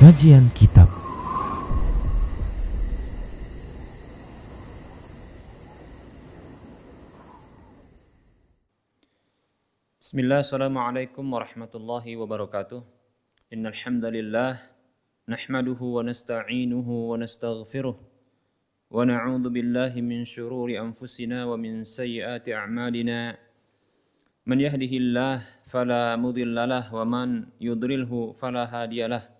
Kajian Kitab. Bismillah, Assalamualaikum warahmatullahi wabarakatuh. Innal hamdalillah Nahmaduhu wa nasta'inuhu wa nastaghfiruh Wa na'udhu billahi min syururi anfusina wa min sayyiati a'malina. Man yahdihillah fala mudhillalah wa man yudrilhu fala hadiyalah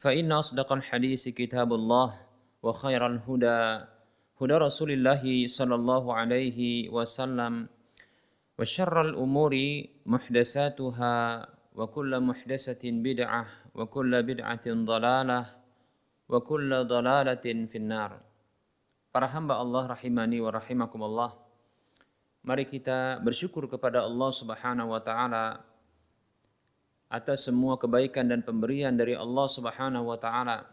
فإن أصدق الحديث كتاب الله وخير الهدى هدى رسول الله صلى الله عليه وسلم وشر الأمور محدثاتها وكل محدثة بدعة وكل بدعة ضلالة وكل ضلالة في النار Para hamba Allah rahimani wa rahimakumullah Mari kita bersyukur kepada Allah subhanahu wa ta'ala atas semua kebaikan dan pemberian dari Allah Subhanahu wa taala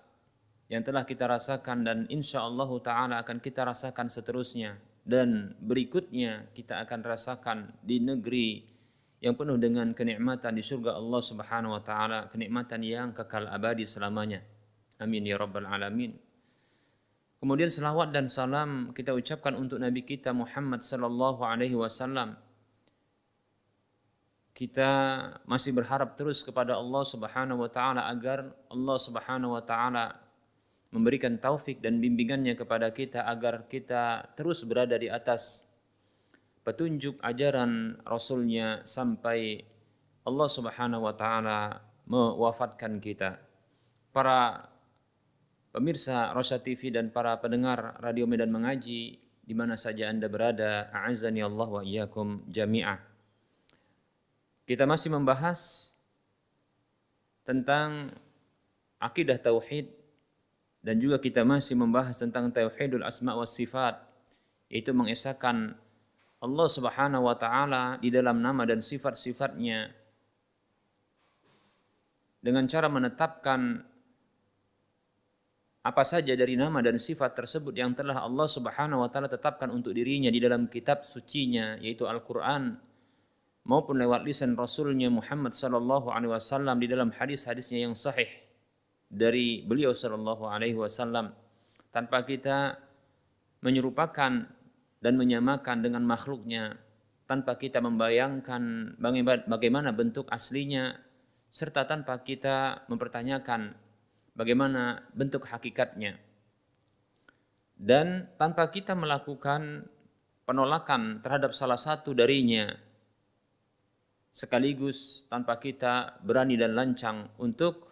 yang telah kita rasakan dan insya Allah taala akan kita rasakan seterusnya dan berikutnya kita akan rasakan di negeri yang penuh dengan kenikmatan di surga Allah Subhanahu wa taala, kenikmatan yang kekal abadi selamanya. Amin ya rabbal alamin. Kemudian selawat dan salam kita ucapkan untuk Nabi kita Muhammad sallallahu alaihi wasallam kita masih berharap terus kepada Allah Subhanahu wa taala agar Allah Subhanahu wa taala memberikan taufik dan bimbingannya kepada kita agar kita terus berada di atas petunjuk ajaran Rasulnya sampai Allah Subhanahu wa taala mewafatkan kita. Para pemirsa Rosa TV dan para pendengar Radio Medan Mengaji di mana saja Anda berada, a'azzani Allah wa iyyakum jami'ah. Kita masih membahas tentang akidah tauhid dan juga kita masih membahas tentang tauhidul asma wa sifat yaitu mengesahkan Allah Subhanahu wa taala di dalam nama dan sifat-sifatnya dengan cara menetapkan apa saja dari nama dan sifat tersebut yang telah Allah Subhanahu wa taala tetapkan untuk dirinya di dalam kitab sucinya yaitu Al-Qur'an maupun lewat lisan Rasulnya Muhammad sallallahu alaihi wasallam di dalam hadis-hadisnya yang sahih dari beliau sallallahu alaihi wasallam tanpa kita menyerupakan dan menyamakan dengan makhluknya tanpa kita membayangkan bagaimana bentuk aslinya serta tanpa kita mempertanyakan bagaimana bentuk hakikatnya. Dan tanpa kita melakukan penolakan terhadap salah satu darinya sekaligus tanpa kita berani dan lancang untuk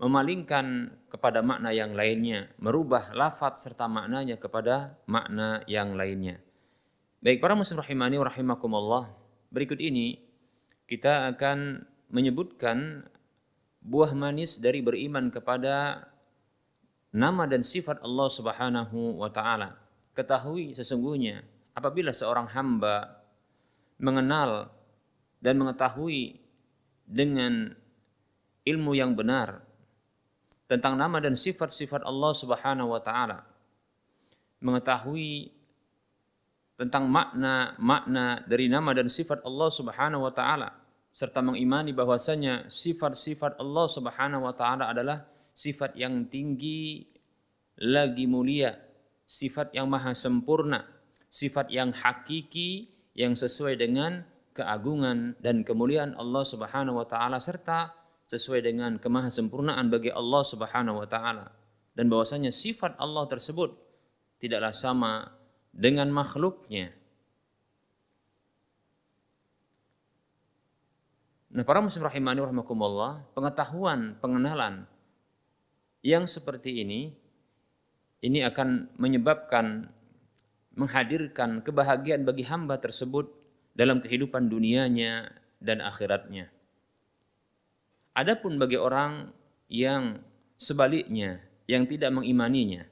memalingkan kepada makna yang lainnya, merubah lafaz serta maknanya kepada makna yang lainnya. Baik para muslim rahimani wa rahimakumullah, berikut ini kita akan menyebutkan buah manis dari beriman kepada nama dan sifat Allah Subhanahu wa taala. Ketahui sesungguhnya apabila seorang hamba mengenal dan mengetahui dengan ilmu yang benar tentang nama dan sifat-sifat Allah Subhanahu wa taala. Mengetahui tentang makna-makna dari nama dan sifat Allah Subhanahu wa taala serta mengimani bahwasanya sifat-sifat Allah Subhanahu wa taala adalah sifat yang tinggi lagi mulia, sifat yang maha sempurna, sifat yang hakiki yang sesuai dengan keagungan dan kemuliaan Allah Subhanahu wa taala serta sesuai dengan kemahasempurnaan bagi Allah Subhanahu wa taala dan bahwasanya sifat Allah tersebut tidaklah sama dengan makhluknya. Nah, para muslim rahimani rahimakumullah, pengetahuan, pengenalan yang seperti ini ini akan menyebabkan menghadirkan kebahagiaan bagi hamba tersebut dalam kehidupan dunianya dan akhiratnya. Adapun bagi orang yang sebaliknya, yang tidak mengimaninya,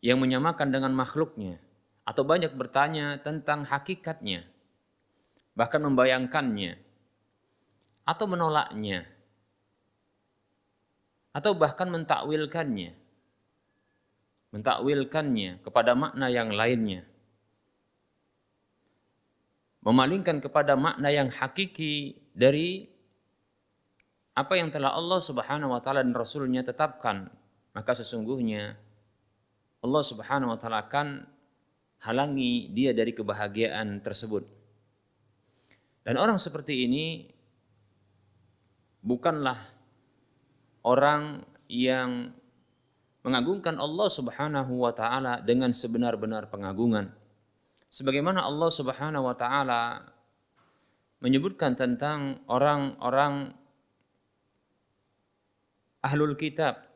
yang menyamakan dengan makhluknya, atau banyak bertanya tentang hakikatnya, bahkan membayangkannya, atau menolaknya, atau bahkan mentakwilkannya, mentakwilkannya kepada makna yang lainnya, memalingkan kepada makna yang hakiki dari apa yang telah Allah Subhanahu wa taala dan Rasulnya tetapkan, maka sesungguhnya Allah Subhanahu wa taala akan halangi dia dari kebahagiaan tersebut. Dan orang seperti ini bukanlah orang yang mengagungkan Allah Subhanahu wa taala dengan sebenar-benar pengagungan. Sebagaimana Allah Subhanahu wa taala menyebutkan tentang orang-orang ahlul kitab.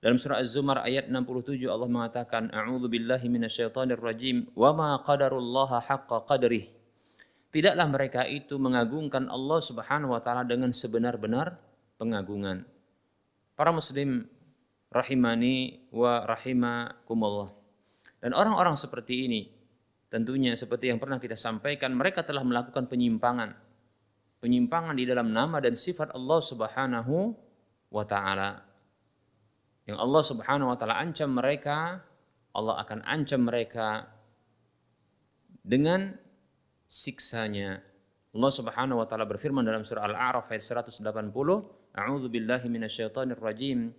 Dalam surah Az-Zumar ayat 67 Allah mengatakan A'udzu billahi minasyaitonir rajim wa ma qadarullaha haqqa qadrih. Tidaklah mereka itu mengagungkan Allah Subhanahu wa taala dengan sebenar-benar pengagungan. Para muslim rahimani wa rahimakumullah. Dan orang-orang seperti ini tentunya seperti yang pernah kita sampaikan mereka telah melakukan penyimpangan. Penyimpangan di dalam nama dan sifat Allah Subhanahu wa taala. Yang Allah Subhanahu wa taala ancam mereka, Allah akan ancam mereka dengan siksanya. Allah Subhanahu wa taala berfirman dalam surah Al-A'raf ayat 180, A'udzu billahi minasyaitonir rajim.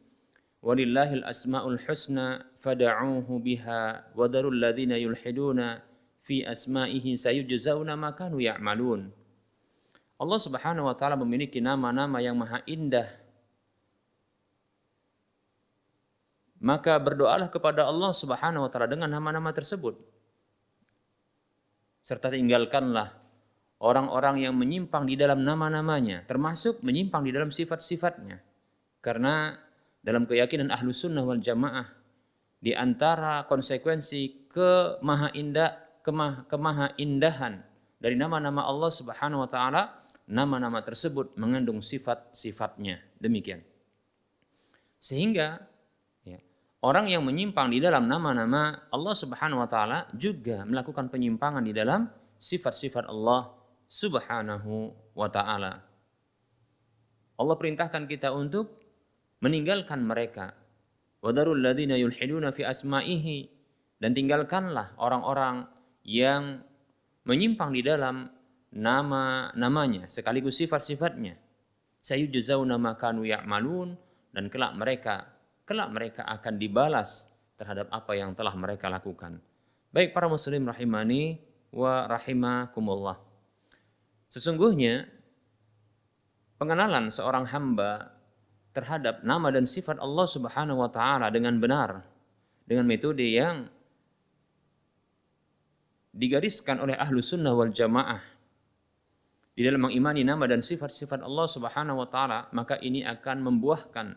Walillahil asmaul husna fad'uuhu biha wa darul ladzina yulhiduna fi asma'ihi sayujzauna ma kanu ya'malun. Allah Subhanahu wa taala memiliki nama-nama yang maha indah maka berdoalah kepada Allah Subhanahu wa taala dengan nama-nama tersebut. Serta tinggalkanlah orang-orang yang menyimpang di dalam nama-namanya, termasuk menyimpang di dalam sifat-sifatnya. Karena dalam keyakinan ahlu sunnah wal jamaah, di antara konsekuensi kemaha indah, kemah, kemaha indahan dari nama-nama Allah Subhanahu wa taala, nama-nama tersebut mengandung sifat-sifatnya. Demikian. Sehingga Orang yang menyimpang di dalam nama-nama Allah Subhanahu wa taala juga melakukan penyimpangan di dalam sifat-sifat Allah Subhanahu wa taala. Allah perintahkan kita untuk meninggalkan mereka. Wadarul ladzina yulhiduna fi asma'ihi dan tinggalkanlah orang-orang yang menyimpang di dalam nama-namanya sekaligus sifat-sifatnya. Sayujzauna ma kanu ya'malun dan kelak mereka kelak mereka akan dibalas terhadap apa yang telah mereka lakukan. Baik para muslim rahimani wa rahimakumullah. Sesungguhnya pengenalan seorang hamba terhadap nama dan sifat Allah Subhanahu wa taala dengan benar dengan metode yang digariskan oleh ahlu sunnah wal jamaah di dalam mengimani nama dan sifat-sifat Allah Subhanahu wa taala maka ini akan membuahkan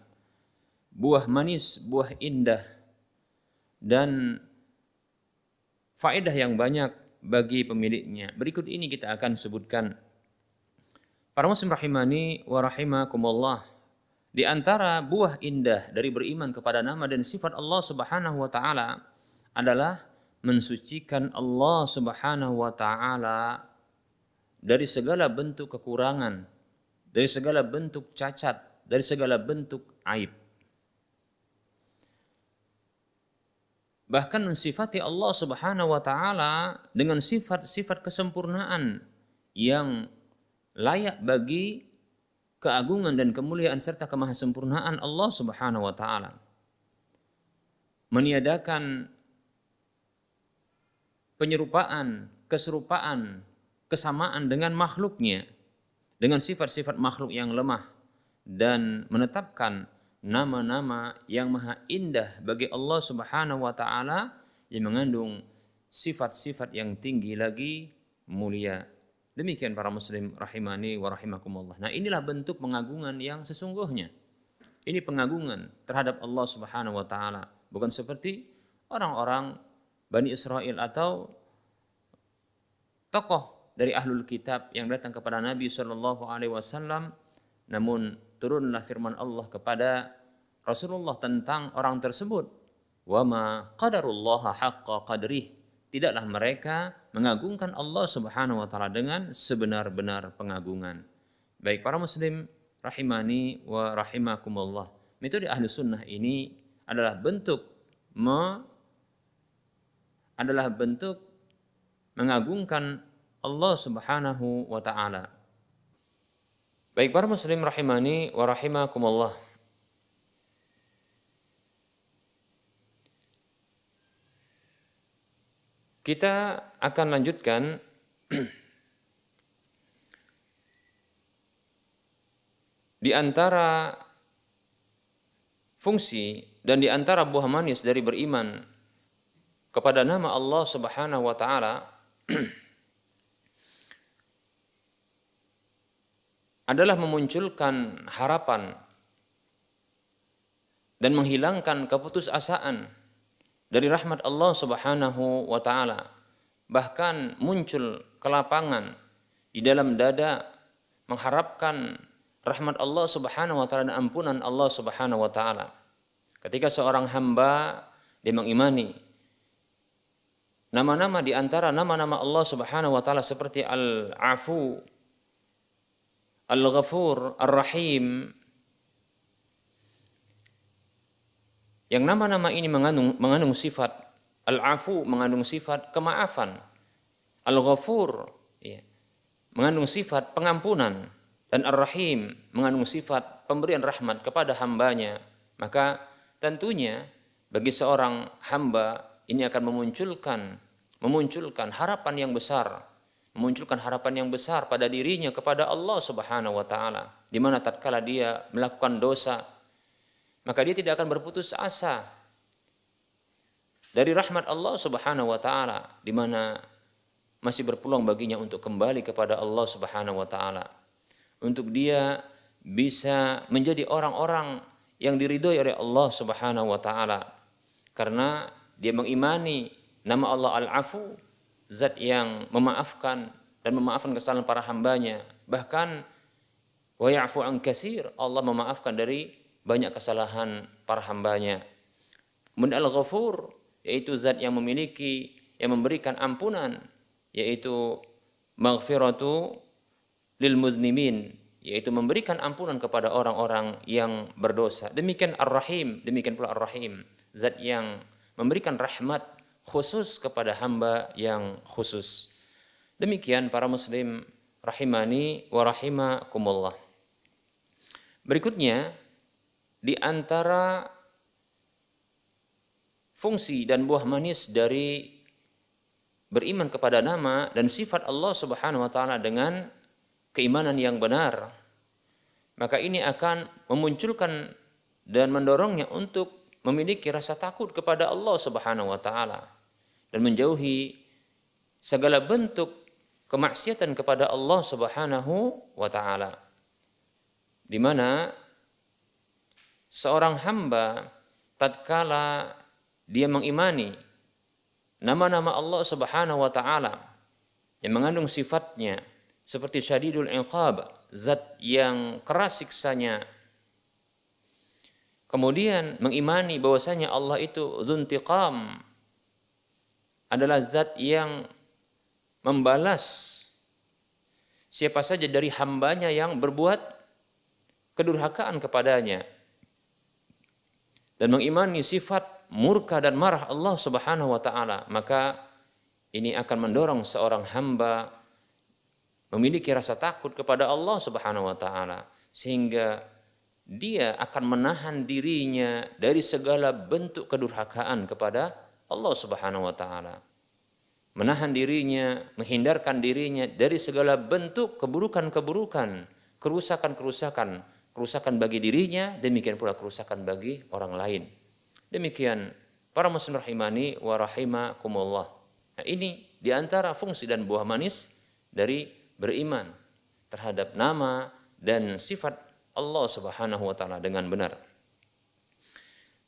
buah manis, buah indah, dan faedah yang banyak bagi pemiliknya. Berikut ini kita akan sebutkan. Para muslim rahimani wa rahimakumullah. Di antara buah indah dari beriman kepada nama dan sifat Allah Subhanahu wa taala adalah mensucikan Allah Subhanahu wa taala dari segala bentuk kekurangan, dari segala bentuk cacat, dari segala bentuk aib. bahkan mensifati Allah Subhanahu wa taala dengan sifat-sifat kesempurnaan yang layak bagi keagungan dan kemuliaan serta kemahasempurnaan Allah Subhanahu wa taala. Meniadakan penyerupaan, keserupaan, kesamaan dengan makhluknya dengan sifat-sifat makhluk yang lemah dan menetapkan nama-nama yang maha indah bagi Allah Subhanahu wa taala yang mengandung sifat-sifat yang tinggi lagi mulia. Demikian para muslim rahimani wa rahimakumullah. Nah, inilah bentuk pengagungan yang sesungguhnya. Ini pengagungan terhadap Allah Subhanahu wa taala, bukan seperti orang-orang Bani Israel atau tokoh dari ahlul kitab yang datang kepada Nabi Shallallahu alaihi wasallam namun turunlah firman Allah kepada Rasulullah tentang orang tersebut wa ma qadarullah haqqa qadrih tidaklah mereka mengagungkan Allah Subhanahu wa taala dengan sebenar-benar pengagungan. Baik para muslim rahimani wa rahimakumullah. Metode ahli sunnah ini adalah bentuk me, adalah bentuk mengagungkan Allah Subhanahu wa taala. Baik para muslim rahimani wa rahimakumullah. Kita akan lanjutkan di antara fungsi dan di antara buah manis dari beriman kepada nama Allah Subhanahu wa taala adalah memunculkan harapan dan menghilangkan keputusasaan dari rahmat Allah Subhanahu wa taala. Bahkan muncul kelapangan di dalam dada mengharapkan rahmat Allah Subhanahu wa taala dan ampunan Allah Subhanahu wa taala. Ketika seorang hamba dia mengimani nama-nama di antara nama-nama Allah Subhanahu wa taala seperti Al-Afu, Al-Ghafur, Ar-Rahim, Yang nama-nama ini mengandung, mengandung sifat al-afu, mengandung sifat kemaafan. Al-ghafur, ya, mengandung sifat pengampunan. Dan ar-rahim, mengandung sifat pemberian rahmat kepada hambanya. Maka tentunya bagi seorang hamba ini akan memunculkan memunculkan harapan yang besar memunculkan harapan yang besar pada dirinya kepada Allah Subhanahu wa taala di mana tatkala dia melakukan dosa maka dia tidak akan berputus asa dari rahmat Allah Subhanahu wa taala di mana masih berpeluang baginya untuk kembali kepada Allah Subhanahu wa taala. Untuk dia bisa menjadi orang-orang yang diridhoi oleh Allah Subhanahu wa taala karena dia mengimani nama Allah Al-Afu, zat yang memaafkan dan memaafkan kesalahan para hambanya. Bahkan wa ya'fu an Allah memaafkan dari banyak kesalahan para hambanya. Kemudian Al-Ghafur yaitu zat yang memiliki yang memberikan ampunan yaitu maghfiratu lil muznimin yaitu memberikan ampunan kepada orang-orang yang berdosa. Demikian Ar-Rahim, demikian pula Ar-Rahim, zat yang memberikan rahmat khusus kepada hamba yang khusus. Demikian para muslim rahimani wa rahimakumullah. Berikutnya di antara fungsi dan buah manis dari beriman kepada nama dan sifat Allah Subhanahu wa taala dengan keimanan yang benar maka ini akan memunculkan dan mendorongnya untuk memiliki rasa takut kepada Allah Subhanahu wa taala dan menjauhi segala bentuk kemaksiatan kepada Allah Subhanahu wa taala di mana seorang hamba tatkala dia mengimani nama-nama Allah Subhanahu wa taala yang mengandung sifatnya seperti syadidul iqab, zat yang keras siksanya. Kemudian mengimani bahwasanya Allah itu dzuntiqam adalah zat yang membalas siapa saja dari hambanya yang berbuat kedurhakaan kepadanya dan mengimani sifat murka dan marah Allah Subhanahu wa taala, maka ini akan mendorong seorang hamba memiliki rasa takut kepada Allah Subhanahu wa taala sehingga dia akan menahan dirinya dari segala bentuk kedurhakaan kepada Allah Subhanahu wa taala. menahan dirinya, menghindarkan dirinya dari segala bentuk keburukan-keburukan, kerusakan-kerusakan, kerusakan bagi dirinya, demikian pula kerusakan bagi orang lain. Demikian para muslim rahimani wa rahimakumullah. Nah, ini di antara fungsi dan buah manis dari beriman terhadap nama dan sifat Allah Subhanahu wa taala dengan benar.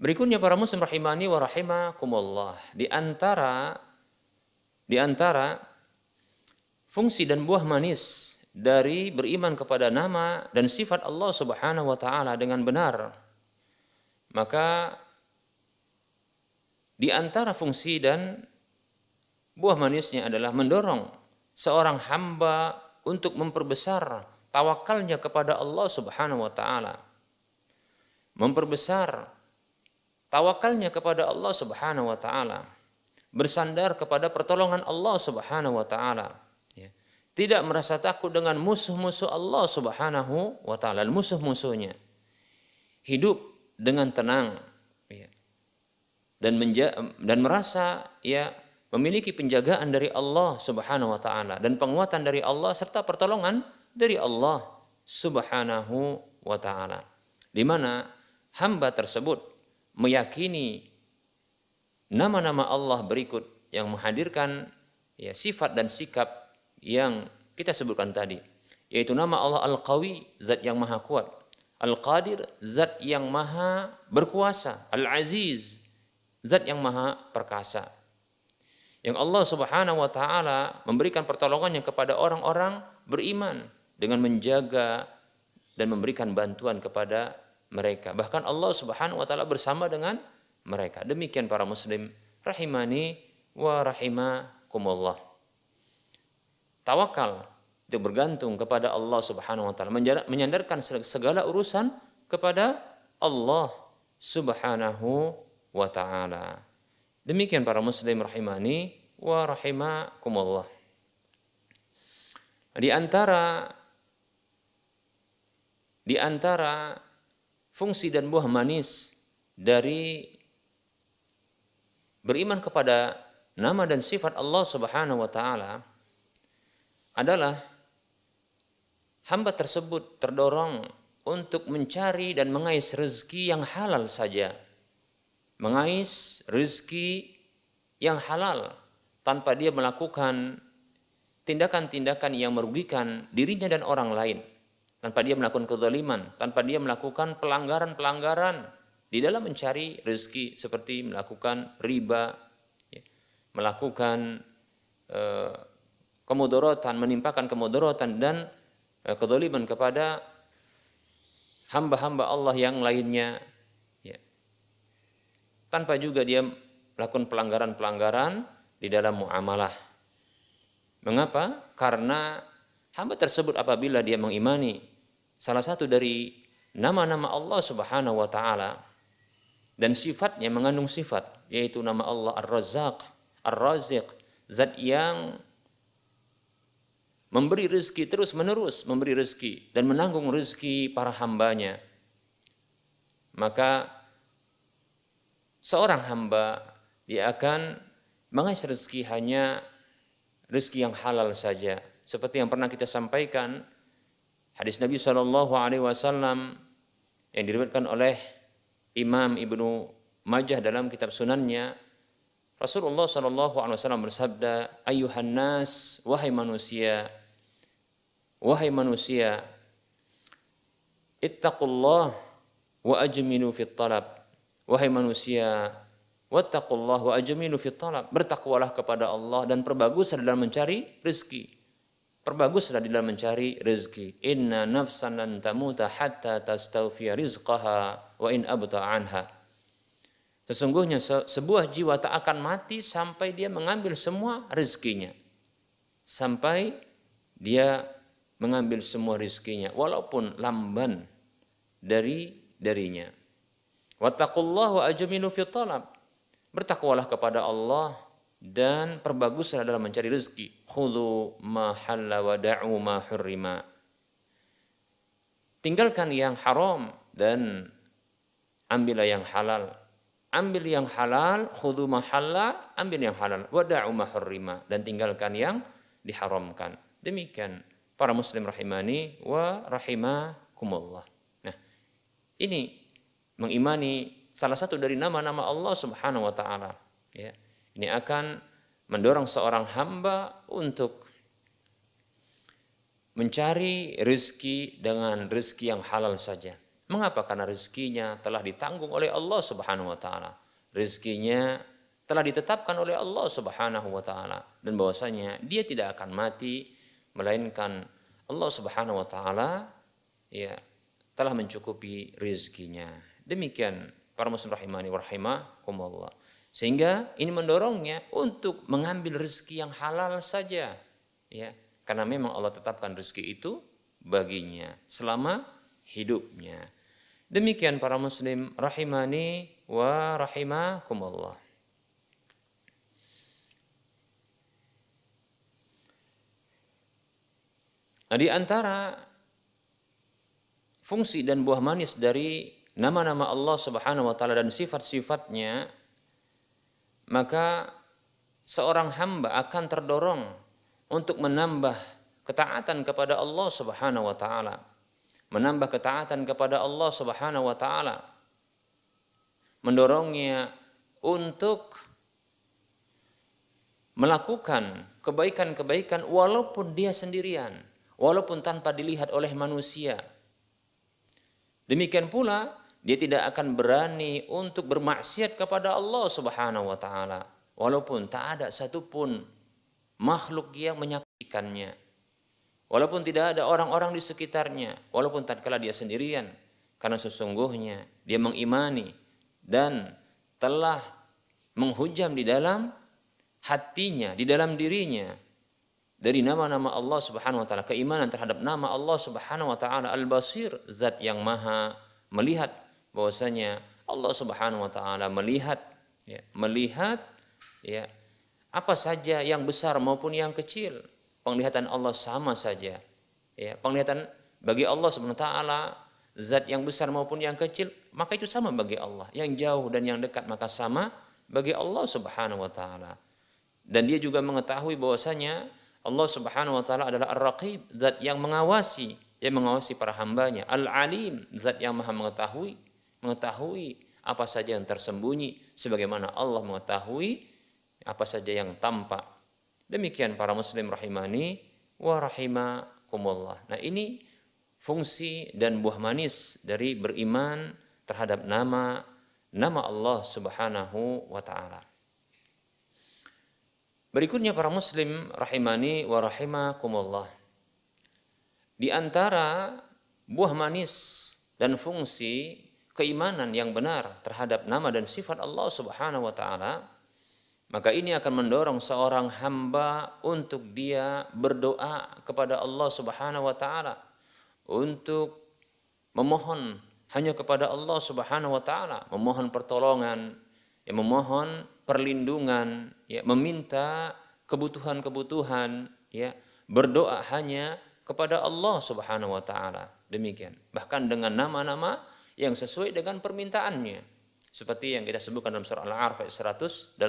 Berikutnya para muslim rahimani wa rahimakumullah. Di antara di antara fungsi dan buah manis dari beriman kepada nama dan sifat Allah Subhanahu wa taala dengan benar. Maka di antara fungsi dan buah manisnya adalah mendorong seorang hamba untuk memperbesar tawakalnya kepada Allah Subhanahu wa taala. Memperbesar tawakalnya kepada Allah Subhanahu wa taala. Bersandar kepada pertolongan Allah Subhanahu wa taala. Tidak merasa takut dengan musuh-musuh Allah Subhanahu wa taala, musuh-musuhnya. Hidup dengan tenang ya. dan menja dan merasa ya memiliki penjagaan dari Allah Subhanahu wa taala dan penguatan dari Allah serta pertolongan dari Allah Subhanahu wa taala. Di mana hamba tersebut meyakini nama-nama Allah berikut yang menghadirkan ya sifat dan sikap yang kita sebutkan tadi yaitu nama Allah Al-Qawi zat yang maha kuat Al-Qadir zat yang maha berkuasa Al-Aziz zat yang maha perkasa yang Allah Subhanahu wa taala memberikan pertolongannya kepada orang-orang beriman dengan menjaga dan memberikan bantuan kepada mereka. Bahkan Allah Subhanahu wa taala bersama dengan mereka. Demikian para muslim rahimani wa rahimakumullah. Tawakal itu bergantung kepada Allah Subhanahu wa taala, menyandarkan segala urusan kepada Allah Subhanahu wa taala. Demikian para muslim rahimani wa rahimakumullah. Di antara di antara fungsi dan buah manis dari beriman kepada nama dan sifat Allah Subhanahu wa taala adalah hamba tersebut terdorong untuk mencari dan mengais rezeki yang halal saja. Mengais rezeki yang halal tanpa dia melakukan tindakan-tindakan yang merugikan dirinya dan orang lain tanpa dia melakukan kezaliman, tanpa dia melakukan pelanggaran-pelanggaran di dalam mencari rezeki seperti melakukan riba, ya, melakukan eh, kemudorotan, menimpakan kemudorotan dan eh, kezaliman kepada hamba-hamba Allah yang lainnya, ya. tanpa juga dia melakukan pelanggaran-pelanggaran di dalam muamalah. Mengapa? Karena hamba tersebut apabila dia mengimani salah satu dari nama-nama Allah Subhanahu wa taala dan sifatnya mengandung sifat yaitu nama Allah Ar-Razzaq, Ar-Raziq, zat yang memberi rezeki terus-menerus memberi rezeki dan menanggung rezeki para hambanya. Maka seorang hamba dia akan mengais rezeki hanya rezeki yang halal saja. Seperti yang pernah kita sampaikan Hadis Nabi Shallallahu Alaihi Wasallam yang diriwayatkan oleh Imam Ibnu Majah dalam kitab Sunannya Rasulullah Wasallam bersabda ayuhan nas wahai manusia wahai manusia ittaqullah wa ajminu fit talab wahai manusia wattaqullah wa ajminu fit talab bertakwalah kepada Allah dan perbaguslah dalam mencari rezeki Perbaguslah dalam mencari rezeki. Inna nafsan lan tamuta hatta tastawfiya rizqaha wa in abta anha. Sesungguhnya sebuah jiwa tak akan mati sampai dia mengambil semua rezekinya. Sampai dia mengambil semua rezekinya walaupun lamban dari darinya. Wattaqullah wa ajmilu fi talab. Bertakwalah kepada Allah dan perbaguslah dalam mencari rezeki. Khudhu ma halla wa da'u ma hurrima. Tinggalkan yang haram dan ambillah yang halal. ambil yang halal, khudu mahalla, ambil yang halal, wada'u mahurrima dan tinggalkan yang diharamkan. Demikian para muslim rahimani wa rahimakumullah. Nah, ini mengimani salah satu dari nama-nama Allah Subhanahu wa taala, ya. Ini akan mendorong seorang hamba untuk mencari rezeki dengan rezeki yang halal saja. Mengapa? Karena rezekinya telah ditanggung oleh Allah Subhanahu wa taala. Rezekinya telah ditetapkan oleh Allah Subhanahu wa taala dan bahwasanya dia tidak akan mati melainkan Allah Subhanahu wa taala ya telah mencukupi rezekinya. Demikian para muslim rahimani wa rahimakumullah. Sehingga ini mendorongnya untuk mengambil rezeki yang halal saja. Ya, karena memang Allah tetapkan rezeki itu baginya selama hidupnya. Demikian para muslim rahimani wa rahimakumullah. Nah, di antara fungsi dan buah manis dari nama-nama Allah Subhanahu wa taala dan sifat-sifatnya maka seorang hamba akan terdorong untuk menambah ketaatan kepada Allah Subhanahu wa taala. Menambah ketaatan kepada Allah Subhanahu wa taala. Mendorongnya untuk melakukan kebaikan-kebaikan walaupun dia sendirian walaupun tanpa dilihat oleh manusia. Demikian pula dia tidak akan berani untuk bermaksiat kepada Allah Subhanahu wa taala walaupun tak ada satupun makhluk yang menyaksikannya. Walaupun tidak ada orang-orang di sekitarnya, walaupun tatkala dia sendirian, karena sesungguhnya dia mengimani dan telah menghujam di dalam hatinya, di dalam dirinya dari nama-nama Allah Subhanahu wa taala, keimanan terhadap nama Allah Subhanahu wa taala Al-Basir, zat yang maha melihat bahwasanya Allah Subhanahu wa taala melihat ya, melihat ya apa saja yang besar maupun yang kecil penglihatan Allah sama saja. Ya, penglihatan bagi Allah SWT zat yang besar maupun yang kecil maka itu sama bagi Allah. Yang jauh dan yang dekat maka sama bagi Allah Subhanahu wa taala. Dan dia juga mengetahui bahwasanya Allah Subhanahu wa taala adalah Ar-Raqib, zat yang mengawasi, yang mengawasi para hambanya. Al-Alim, zat yang Maha mengetahui, mengetahui apa saja yang tersembunyi sebagaimana Allah mengetahui apa saja yang tampak Demikian para muslim rahimani wa rahimakumullah. Nah, ini fungsi dan buah manis dari beriman terhadap nama nama Allah Subhanahu wa taala. Berikutnya para muslim rahimani wa rahimakumullah. Di antara buah manis dan fungsi keimanan yang benar terhadap nama dan sifat Allah Subhanahu wa taala maka ini akan mendorong seorang hamba untuk dia berdoa kepada Allah Subhanahu wa taala untuk memohon hanya kepada Allah Subhanahu wa taala, memohon pertolongan, ya memohon perlindungan, ya meminta kebutuhan-kebutuhan, ya berdoa hanya kepada Allah Subhanahu wa taala. Demikian. Bahkan dengan nama-nama yang sesuai dengan permintaannya. Seperti yang kita sebutkan dalam surah Al-A'raf ayat 180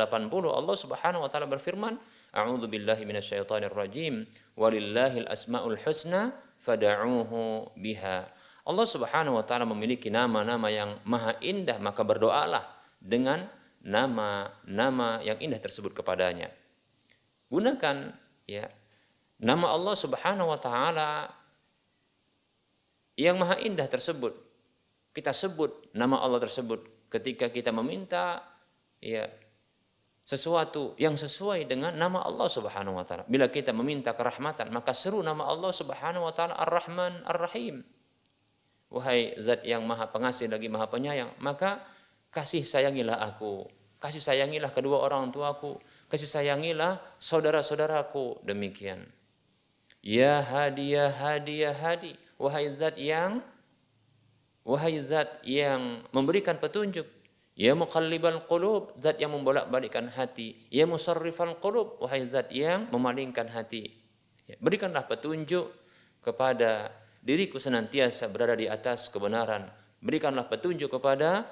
Allah Subhanahu wa taala berfirman, A'udzu billahi minasyaitonir rajim, walillahil asmaul husna fad'uuhu biha. Allah Subhanahu wa taala memiliki nama-nama yang maha indah, maka berdoalah dengan nama-nama yang indah tersebut kepadanya. Gunakan ya nama Allah Subhanahu wa taala yang maha indah tersebut. Kita sebut nama Allah tersebut ketika kita meminta ya sesuatu yang sesuai dengan nama Allah Subhanahu wa taala. Bila kita meminta kerahmatan, maka seru nama Allah Subhanahu wa taala Ar-Rahman Ar-Rahim. Wahai zat yang Maha Pengasih lagi Maha Penyayang, maka kasih sayangilah aku. Kasih sayangilah kedua orang tuaku, kasih sayangilah saudara-saudaraku. Demikian. Ya hadi ya hadi ya hadi. Wahai zat yang Wahai zat yang memberikan petunjuk, Ya muqallibal qulub, zat yang membolak-balikkan hati. Ya musarrifal qulub, wahai zat yang memalingkan hati. Ya, berikanlah petunjuk kepada diriku senantiasa berada di atas kebenaran. Berikanlah petunjuk kepada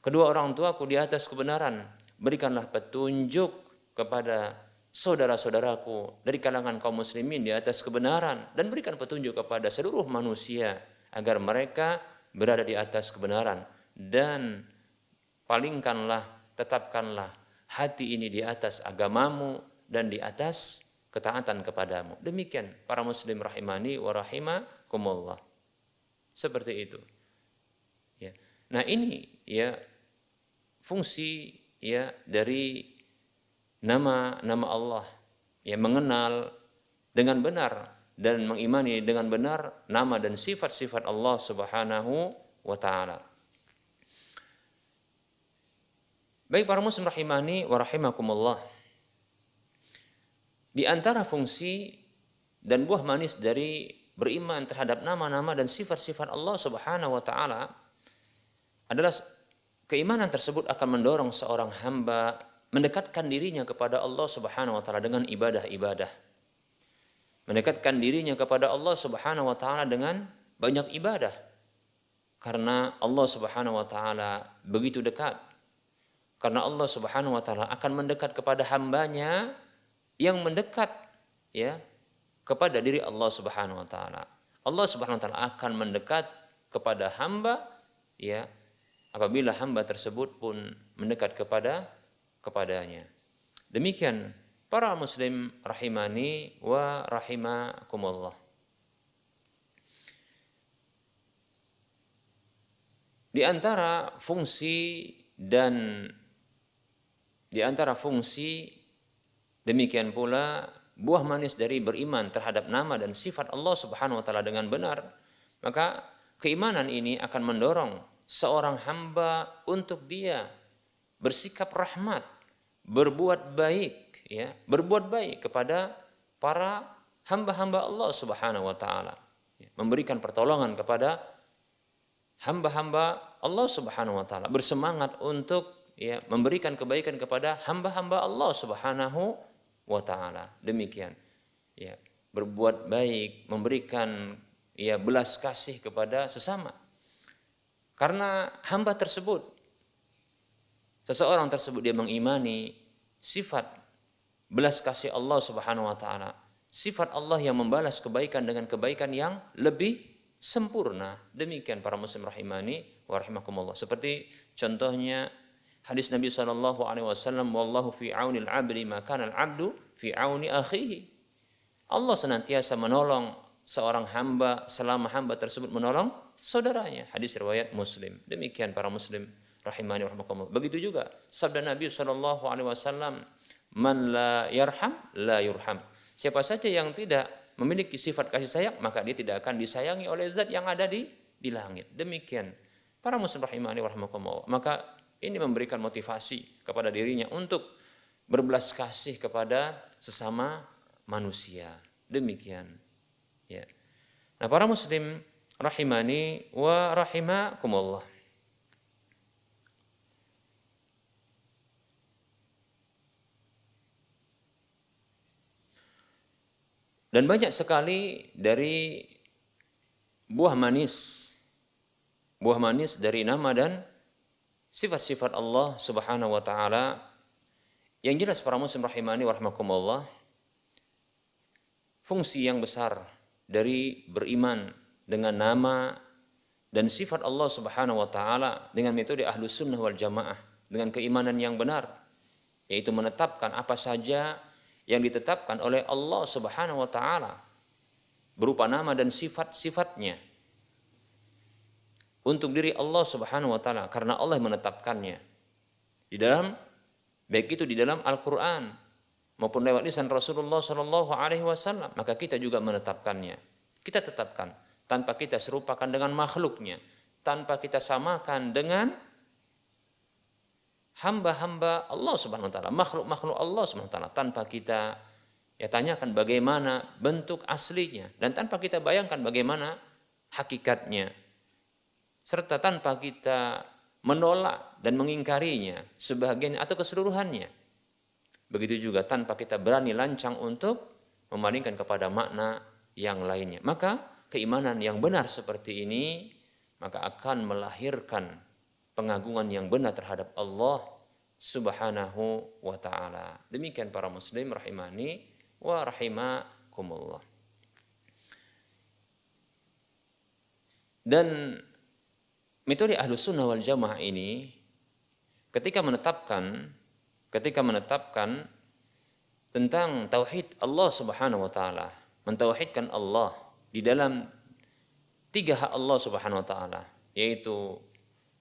kedua orang tuaku di atas kebenaran. Berikanlah petunjuk kepada saudara-saudaraku dari kalangan kaum muslimin di atas kebenaran dan berikan petunjuk kepada seluruh manusia agar mereka berada di atas kebenaran dan palingkanlah tetapkanlah hati ini di atas agamamu dan di atas ketaatan kepadamu. Demikian para muslim rahimani wa rahimakumullah. Seperti itu. Ya. Nah, ini ya fungsi ya dari nama-nama Allah ya mengenal dengan benar dan mengimani dengan benar nama dan sifat-sifat Allah Subhanahu wa taala. Baik para muslim rahimani wa rahimakumullah. Di antara fungsi dan buah manis dari beriman terhadap nama-nama dan sifat-sifat Allah Subhanahu wa taala adalah keimanan tersebut akan mendorong seorang hamba mendekatkan dirinya kepada Allah Subhanahu wa taala dengan ibadah-ibadah. Mendekatkan dirinya kepada Allah Subhanahu wa taala dengan banyak ibadah. Karena Allah Subhanahu wa taala begitu dekat. Karena Allah Subhanahu wa taala akan mendekat kepada hambanya yang mendekat ya kepada diri Allah Subhanahu wa taala. Allah Subhanahu wa taala akan mendekat kepada hamba ya apabila hamba tersebut pun mendekat kepada kepadanya. Demikian para muslim rahimani wa rahimakumullah. Di antara fungsi dan di antara fungsi Demikian pula buah manis dari beriman terhadap nama dan sifat Allah Subhanahu wa taala dengan benar, maka keimanan ini akan mendorong seorang hamba untuk dia bersikap rahmat, berbuat baik ya, berbuat baik kepada para hamba-hamba Allah Subhanahu wa taala. Ya, memberikan pertolongan kepada hamba-hamba Allah Subhanahu wa taala, bersemangat untuk ya memberikan kebaikan kepada hamba-hamba Allah Subhanahu wa taala. Demikian. Ya, berbuat baik, memberikan ya belas kasih kepada sesama. Karena hamba tersebut seseorang tersebut dia mengimani sifat belas kasih Allah Subhanahu wa taala. Sifat Allah yang membalas kebaikan dengan kebaikan yang lebih sempurna. Demikian para muslim rahimani wa rahimakumullah. Seperti contohnya Hadis Nabi Shallallahu Alaihi Wasallam, "Wallahu fi aunil abdi maka al abdu fi auni akhihi." Allah senantiasa menolong seorang hamba selama hamba tersebut menolong saudaranya. Hadis riwayat Muslim. Demikian para Muslim rahimani rahimakumullah. Begitu juga sabda Nabi Shallallahu Alaihi Wasallam, "Man la yarham la yurham." Siapa saja yang tidak memiliki sifat kasih sayang, maka dia tidak akan disayangi oleh zat yang ada di di langit. Demikian para muslim rahimani rahimakumullah. Maka ini memberikan motivasi kepada dirinya untuk berbelas kasih kepada sesama manusia. Demikian. Ya. Nah, para muslim rahimani wa rahimakumullah. Dan banyak sekali dari buah manis, buah manis dari nama dan sifat-sifat Allah Subhanahu wa taala yang jelas para muslim rahimani warahmatullah fungsi yang besar dari beriman dengan nama dan sifat Allah Subhanahu wa taala dengan metode Ahlus Sunnah wal Jamaah dengan keimanan yang benar yaitu menetapkan apa saja yang ditetapkan oleh Allah Subhanahu wa taala berupa nama dan sifat-sifatnya untuk diri Allah Subhanahu wa taala karena Allah menetapkannya. Di dalam baik itu di dalam Al-Qur'an maupun lewat lisan Rasulullah Shallallahu alaihi wasallam, maka kita juga menetapkannya. Kita tetapkan tanpa kita serupakan dengan makhluknya, tanpa kita samakan dengan hamba-hamba Allah Subhanahu wa taala, makhluk-makhluk Allah Subhanahu wa taala tanpa kita ya tanyakan bagaimana bentuk aslinya dan tanpa kita bayangkan bagaimana hakikatnya serta tanpa kita menolak dan mengingkarinya sebagian atau keseluruhannya. Begitu juga tanpa kita berani lancang untuk memalingkan kepada makna yang lainnya. Maka keimanan yang benar seperti ini maka akan melahirkan pengagungan yang benar terhadap Allah Subhanahu wa taala. Demikian para muslim rahimani wa rahimakumullah. Dan metode ahlus sunnah wal jamaah ini ketika menetapkan ketika menetapkan tentang tauhid Allah Subhanahu wa taala, mentauhidkan Allah di dalam tiga hak Allah Subhanahu wa taala, yaitu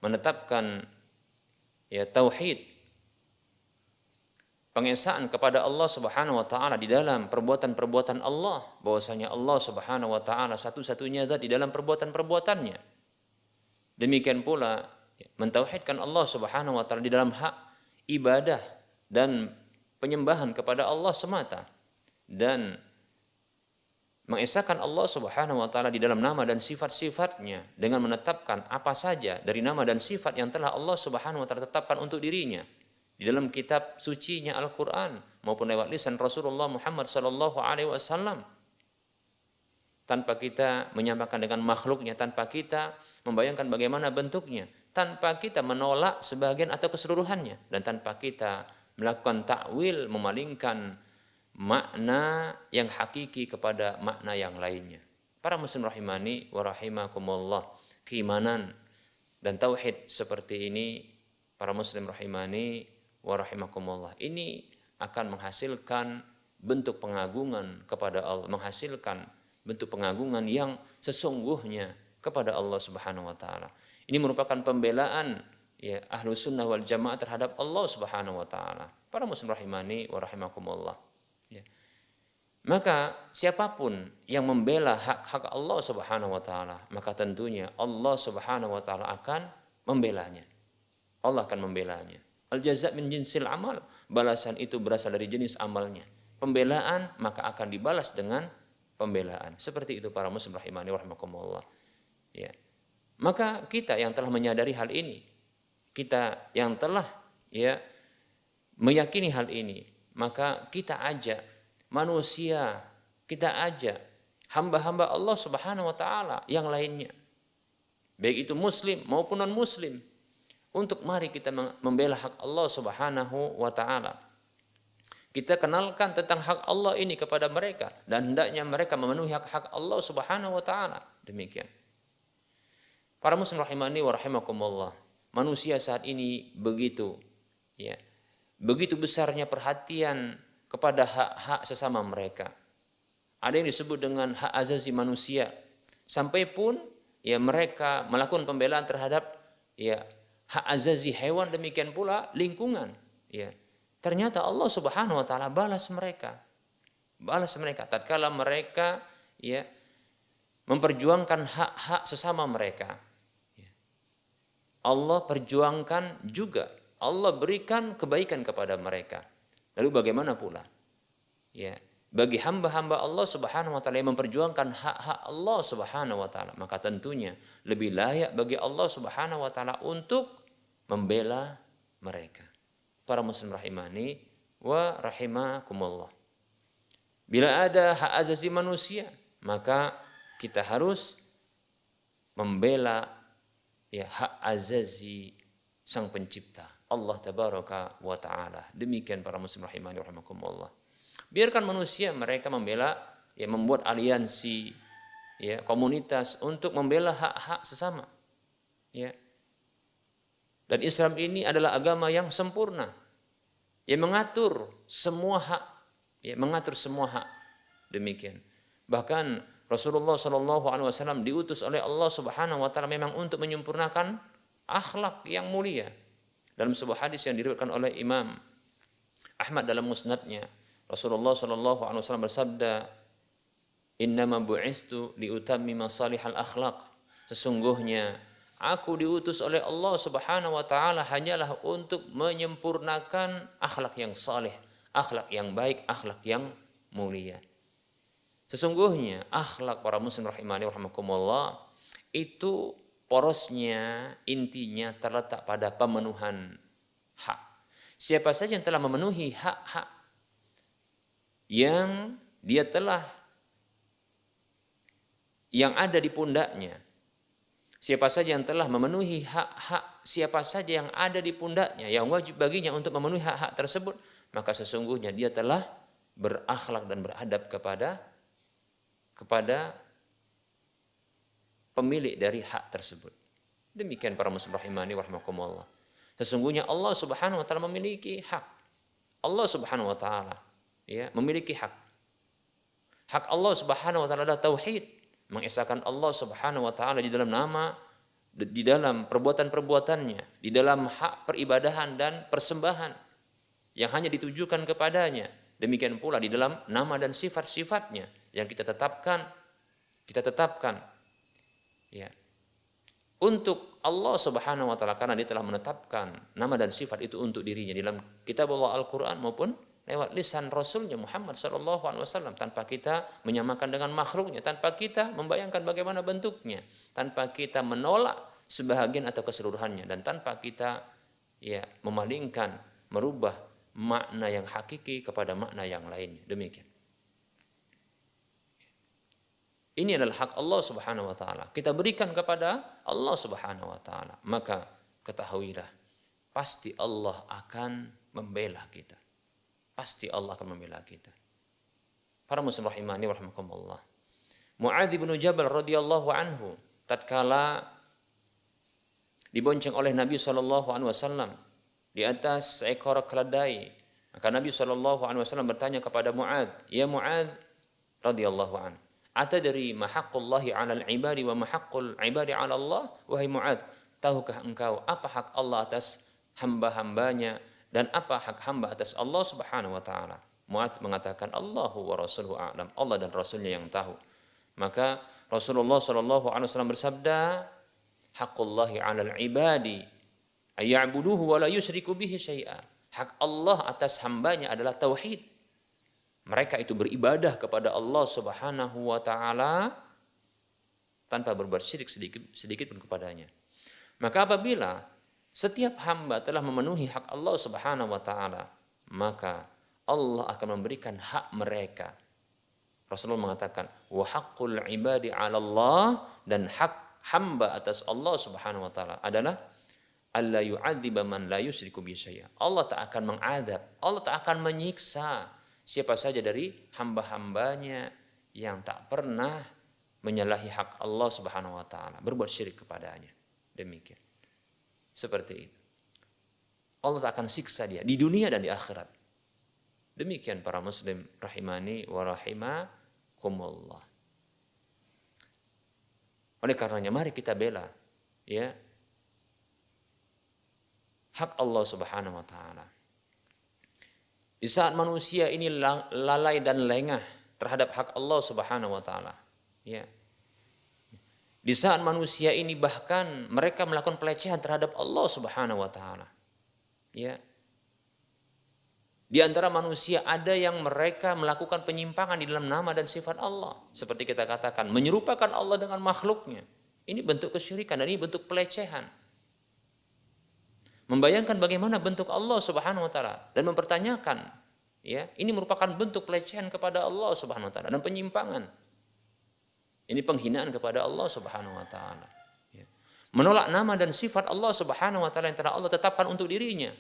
menetapkan ya tauhid pengesaan kepada Allah Subhanahu wa taala di dalam perbuatan-perbuatan Allah, bahwasanya Allah Subhanahu wa taala satu-satunya zat di dalam perbuatan-perbuatannya. Demikian pula mentauhidkan Allah Subhanahu wa taala di dalam hak ibadah dan penyembahan kepada Allah semata dan mengesahkan Allah Subhanahu wa taala di dalam nama dan sifat-sifatnya dengan menetapkan apa saja dari nama dan sifat yang telah Allah Subhanahu wa taala tetapkan untuk dirinya. Di dalam kitab sucinya Al-Qur'an maupun lewat lisan Rasulullah Muhammad sallallahu alaihi wasallam. Tanpa kita menyamakan dengan makhluknya tanpa kita membayangkan bagaimana bentuknya tanpa kita menolak sebagian atau keseluruhannya dan tanpa kita melakukan takwil, memalingkan makna yang hakiki kepada makna yang lainnya. Para muslim rahimani wa rahimakumullah, keimanan dan tauhid seperti ini para muslim rahimani wa rahimakumullah. Ini akan menghasilkan bentuk pengagungan kepada Allah, menghasilkan bentuk pengagungan yang sesungguhnya kepada Allah Subhanahu wa taala. Ini merupakan pembelaan ya ahlu sunnah wal jamaah terhadap Allah subhanahu wa ta'ala. Para muslim rahimani wa rahimakumullah. Maka siapa pun yang membela hak-hak Allah subhanahu wa ta'ala, maka tentunya Allah subhanahu wa ta'ala akan membelanya. Allah akan membelanya. Al jaza min jinsil amal. Balasan itu berasal dari jenis amalnya. Pembelaan maka akan dibalas dengan pembelaan. Seperti itu para muslim rahimani wa rahimakumullah. Ya. Maka kita yang telah menyadari hal ini, kita yang telah ya meyakini hal ini, maka kita ajak manusia, kita ajak hamba-hamba Allah Subhanahu wa taala yang lainnya. Baik itu muslim maupun non muslim untuk mari kita membela hak Allah Subhanahu wa taala. Kita kenalkan tentang hak Allah ini kepada mereka dan hendaknya mereka memenuhi hak-hak Allah Subhanahu wa taala. Demikian. Para muslim rahimani wa rahimakumullah manusia saat ini begitu ya begitu besarnya perhatian kepada hak-hak sesama mereka. Ada yang disebut dengan hak azazi manusia. Sampai pun ya mereka melakukan pembelaan terhadap ya hak azazi hewan demikian pula lingkungan ya. Ternyata Allah Subhanahu wa taala balas mereka. Balas mereka. Tatkala mereka ya memperjuangkan hak-hak sesama mereka Allah perjuangkan juga. Allah berikan kebaikan kepada mereka. Lalu bagaimana pula? Ya, bagi hamba-hamba Allah Subhanahu wa taala yang memperjuangkan hak-hak Allah Subhanahu wa taala, maka tentunya lebih layak bagi Allah Subhanahu wa taala untuk membela mereka. Para muslim rahimani wa rahimakumullah. Bila ada hak asasi manusia, maka kita harus membela ya hak azazi sang pencipta Allah tabaraka wa taala. Demikian para muslim rahimani rahimakumullah. Biarkan manusia mereka membela ya membuat aliansi ya komunitas untuk membela hak-hak sesama. Ya. Dan Islam ini adalah agama yang sempurna. Yang mengatur semua hak, ya mengatur semua hak. Demikian. Bahkan Rasulullah Shallallahu Alaihi Wasallam diutus oleh Allah Subhanahu Wa Taala memang untuk menyempurnakan akhlak yang mulia. Dalam sebuah hadis yang diriwayatkan oleh Imam Ahmad dalam musnadnya, Rasulullah Shallallahu Alaihi Wasallam bersabda, Innama bu'istu liutami masalihal akhlak. Sesungguhnya aku diutus oleh Allah Subhanahu wa taala hanyalah untuk menyempurnakan akhlak yang saleh, akhlak yang baik, akhlak yang mulia. Sesungguhnya akhlak para muslim rahimani rahimakumullah itu porosnya intinya terletak pada pemenuhan hak. Siapa saja yang telah memenuhi hak-hak yang dia telah yang ada di pundaknya. Siapa saja yang telah memenuhi hak-hak siapa saja yang ada di pundaknya yang wajib baginya untuk memenuhi hak-hak tersebut, maka sesungguhnya dia telah berakhlak dan beradab kepada kepada pemilik dari hak tersebut. Demikian para muslim rahimani warahmatullah. Sesungguhnya Allah Subhanahu wa taala memiliki hak. Allah Subhanahu wa taala ya, memiliki hak. Hak Allah Subhanahu wa taala adalah tauhid, mengesahkan Allah Subhanahu wa taala di dalam nama di dalam perbuatan-perbuatannya, di dalam hak peribadahan dan persembahan yang hanya ditujukan kepadanya. Demikian pula di dalam nama dan sifat-sifatnya yang kita tetapkan, kita tetapkan ya untuk Allah Subhanahu wa taala karena dia telah menetapkan nama dan sifat itu untuk dirinya dalam kitab Allah Al-Qur'an maupun lewat lisan Rasulnya Muhammad Alaihi Wasallam tanpa kita menyamakan dengan makhluknya, tanpa kita membayangkan bagaimana bentuknya, tanpa kita menolak sebahagian atau keseluruhannya dan tanpa kita ya memalingkan, merubah makna yang hakiki kepada makna yang lainnya. Demikian. Ini adalah hak Allah Subhanahu wa taala. Kita berikan kepada Allah Subhanahu wa taala. Maka ketahuilah pasti Allah akan membela kita. Pasti Allah akan membela kita. Para muslim rahimani rahimakumullah. Muadz bin Jabal radhiyallahu anhu tatkala dibonceng oleh Nabi sallallahu alaihi wasallam di atas seekor keledai. Maka Nabi sallallahu alaihi wasallam bertanya kepada Muadz, "Ya Muadz radhiyallahu anhu, Atadri mahaqqullahi 'alal ibadi wa mahaqqul ibadi 'ala Allah? Wahai Mu'ad, tahukah engkau apa hak Allah atas hamba-hambanya dan apa hak hamba atas Allah Subhanahu wa taala? Mu'ad mengatakan Allahu wa rasuluhu a'lam. Allah dan rasulnya yang tahu. Maka Rasulullah sallallahu alaihi wasallam bersabda, "Haqqullahi 'alal ibadi ayya'buduhu wa la yusyriku bihi syai'a." Hak Allah atas hambanya adalah tauhid mereka itu beribadah kepada Allah Subhanahu wa taala tanpa berbuat syirik sedikit sedikit pun kepadanya. Maka apabila setiap hamba telah memenuhi hak Allah Subhanahu wa taala, maka Allah akan memberikan hak mereka. Rasulullah mengatakan, "Wa haqqul ibadi 'ala Allah" dan hak hamba atas Allah Subhanahu wa taala adalah Allah yu'adziba man la yusyriku Allah tak akan mengadab, Allah tak akan menyiksa siapa saja dari hamba-hambanya yang tak pernah menyalahi hak Allah Subhanahu wa taala, berbuat syirik kepadanya. Demikian. Seperti itu. Allah akan siksa dia di dunia dan di akhirat. Demikian para muslim rahimani wa rahimakumullah. Oleh karenanya mari kita bela ya hak Allah Subhanahu wa taala. Di saat manusia ini lalai dan lengah terhadap hak Allah Subhanahu wa taala, ya. Di saat manusia ini bahkan mereka melakukan pelecehan terhadap Allah Subhanahu wa taala. Ya. Di antara manusia ada yang mereka melakukan penyimpangan di dalam nama dan sifat Allah. Seperti kita katakan, menyerupakan Allah dengan makhluknya. Ini bentuk kesyirikan dan ini bentuk pelecehan membayangkan bagaimana bentuk Allah Subhanahu wa taala dan mempertanyakan ya ini merupakan bentuk pelecehan kepada Allah Subhanahu wa taala dan penyimpangan. Ini penghinaan kepada Allah Subhanahu wa taala ya. menolak nama dan sifat Allah Subhanahu wa taala yang telah Allah tetapkan untuk dirinya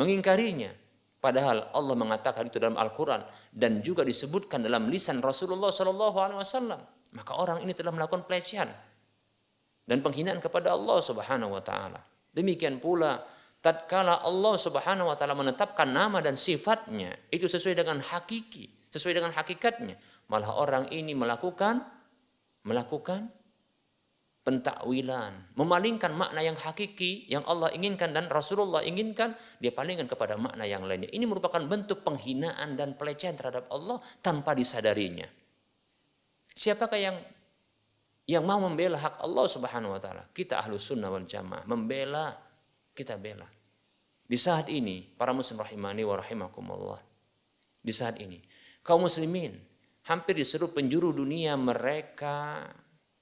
mengingkarinya. Padahal Allah mengatakan itu dalam Al-Qur'an dan juga disebutkan dalam lisan Rasulullah sallallahu alaihi wasallam. Maka orang ini telah melakukan pelecehan dan penghinaan kepada Allah Subhanahu wa taala Demikian pula tatkala Allah Subhanahu wa taala menetapkan nama dan sifatnya itu sesuai dengan hakiki, sesuai dengan hakikatnya, malah orang ini melakukan melakukan pentakwilan, memalingkan makna yang hakiki yang Allah inginkan dan Rasulullah inginkan, dia palingkan kepada makna yang lainnya. Ini merupakan bentuk penghinaan dan pelecehan terhadap Allah tanpa disadarinya. Siapakah yang yang mau membela hak Allah Subhanahu wa taala. Kita ahlu sunnah wal jamaah membela, kita bela. Di saat ini, para muslim rahimani wa rahimakumullah. Di saat ini, kaum muslimin hampir di seluruh penjuru dunia mereka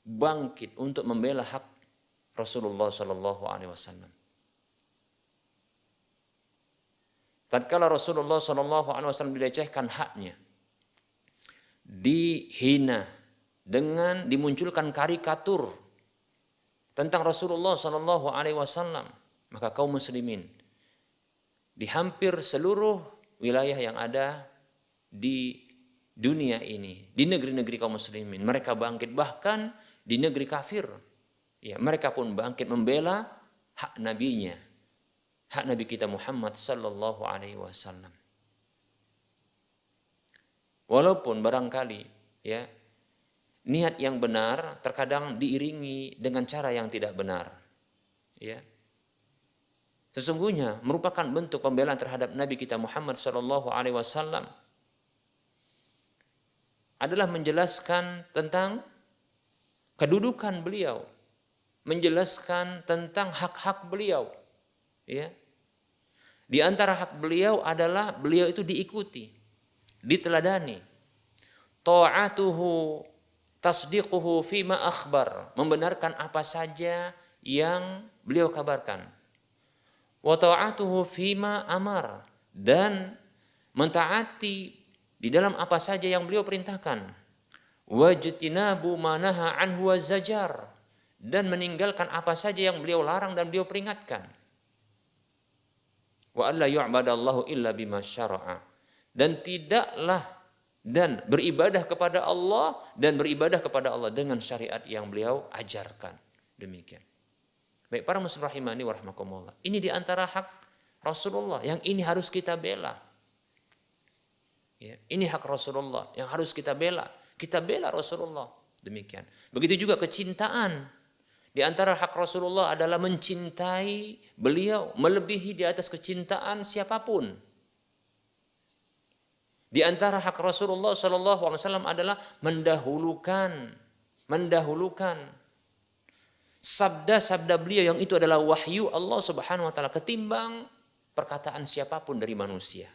bangkit untuk membela hak Rasulullah Shallallahu Alaihi Wasallam. Tatkala Rasulullah Shallallahu Alaihi Wasallam dilecehkan haknya, dihina, dengan dimunculkan karikatur tentang Rasulullah Shallallahu Alaihi Wasallam, maka kaum muslimin di hampir seluruh wilayah yang ada di dunia ini, di negeri-negeri kaum muslimin, mereka bangkit bahkan di negeri kafir. Ya, mereka pun bangkit membela hak nabinya, hak nabi kita Muhammad sallallahu alaihi wasallam. Walaupun barangkali ya niat yang benar terkadang diiringi dengan cara yang tidak benar. Ya. Sesungguhnya merupakan bentuk pembelaan terhadap Nabi kita Muhammad Shallallahu Alaihi Wasallam adalah menjelaskan tentang kedudukan beliau, menjelaskan tentang hak-hak beliau. Ya. Di antara hak beliau adalah beliau itu diikuti, diteladani. Ta'atuhu tasdiquhu fima akhbar, membenarkan apa saja yang beliau kabarkan. Wa ta'atuhu fima amar dan mentaati di dalam apa saja yang beliau perintahkan. Wajtinabu manaha anhu zajar dan meninggalkan apa saja yang beliau larang dan beliau peringatkan. Wa alla yu'badallahu illa bima syara'a. Dan tidaklah dan beribadah kepada Allah dan beribadah kepada Allah dengan syariat yang beliau ajarkan. Demikian. Baik para muslim rahimani warahmatullah. Ini di antara hak Rasulullah yang ini harus kita bela. Ya, ini hak Rasulullah yang harus kita bela. Kita bela Rasulullah. Demikian. Begitu juga kecintaan. Di antara hak Rasulullah adalah mencintai beliau melebihi di atas kecintaan siapa pun di antara hak Rasulullah Wasallam adalah mendahulukan, mendahulukan sabda-sabda beliau yang itu adalah wahyu Allah Subhanahu Wa Taala ketimbang perkataan siapa pun dari manusia.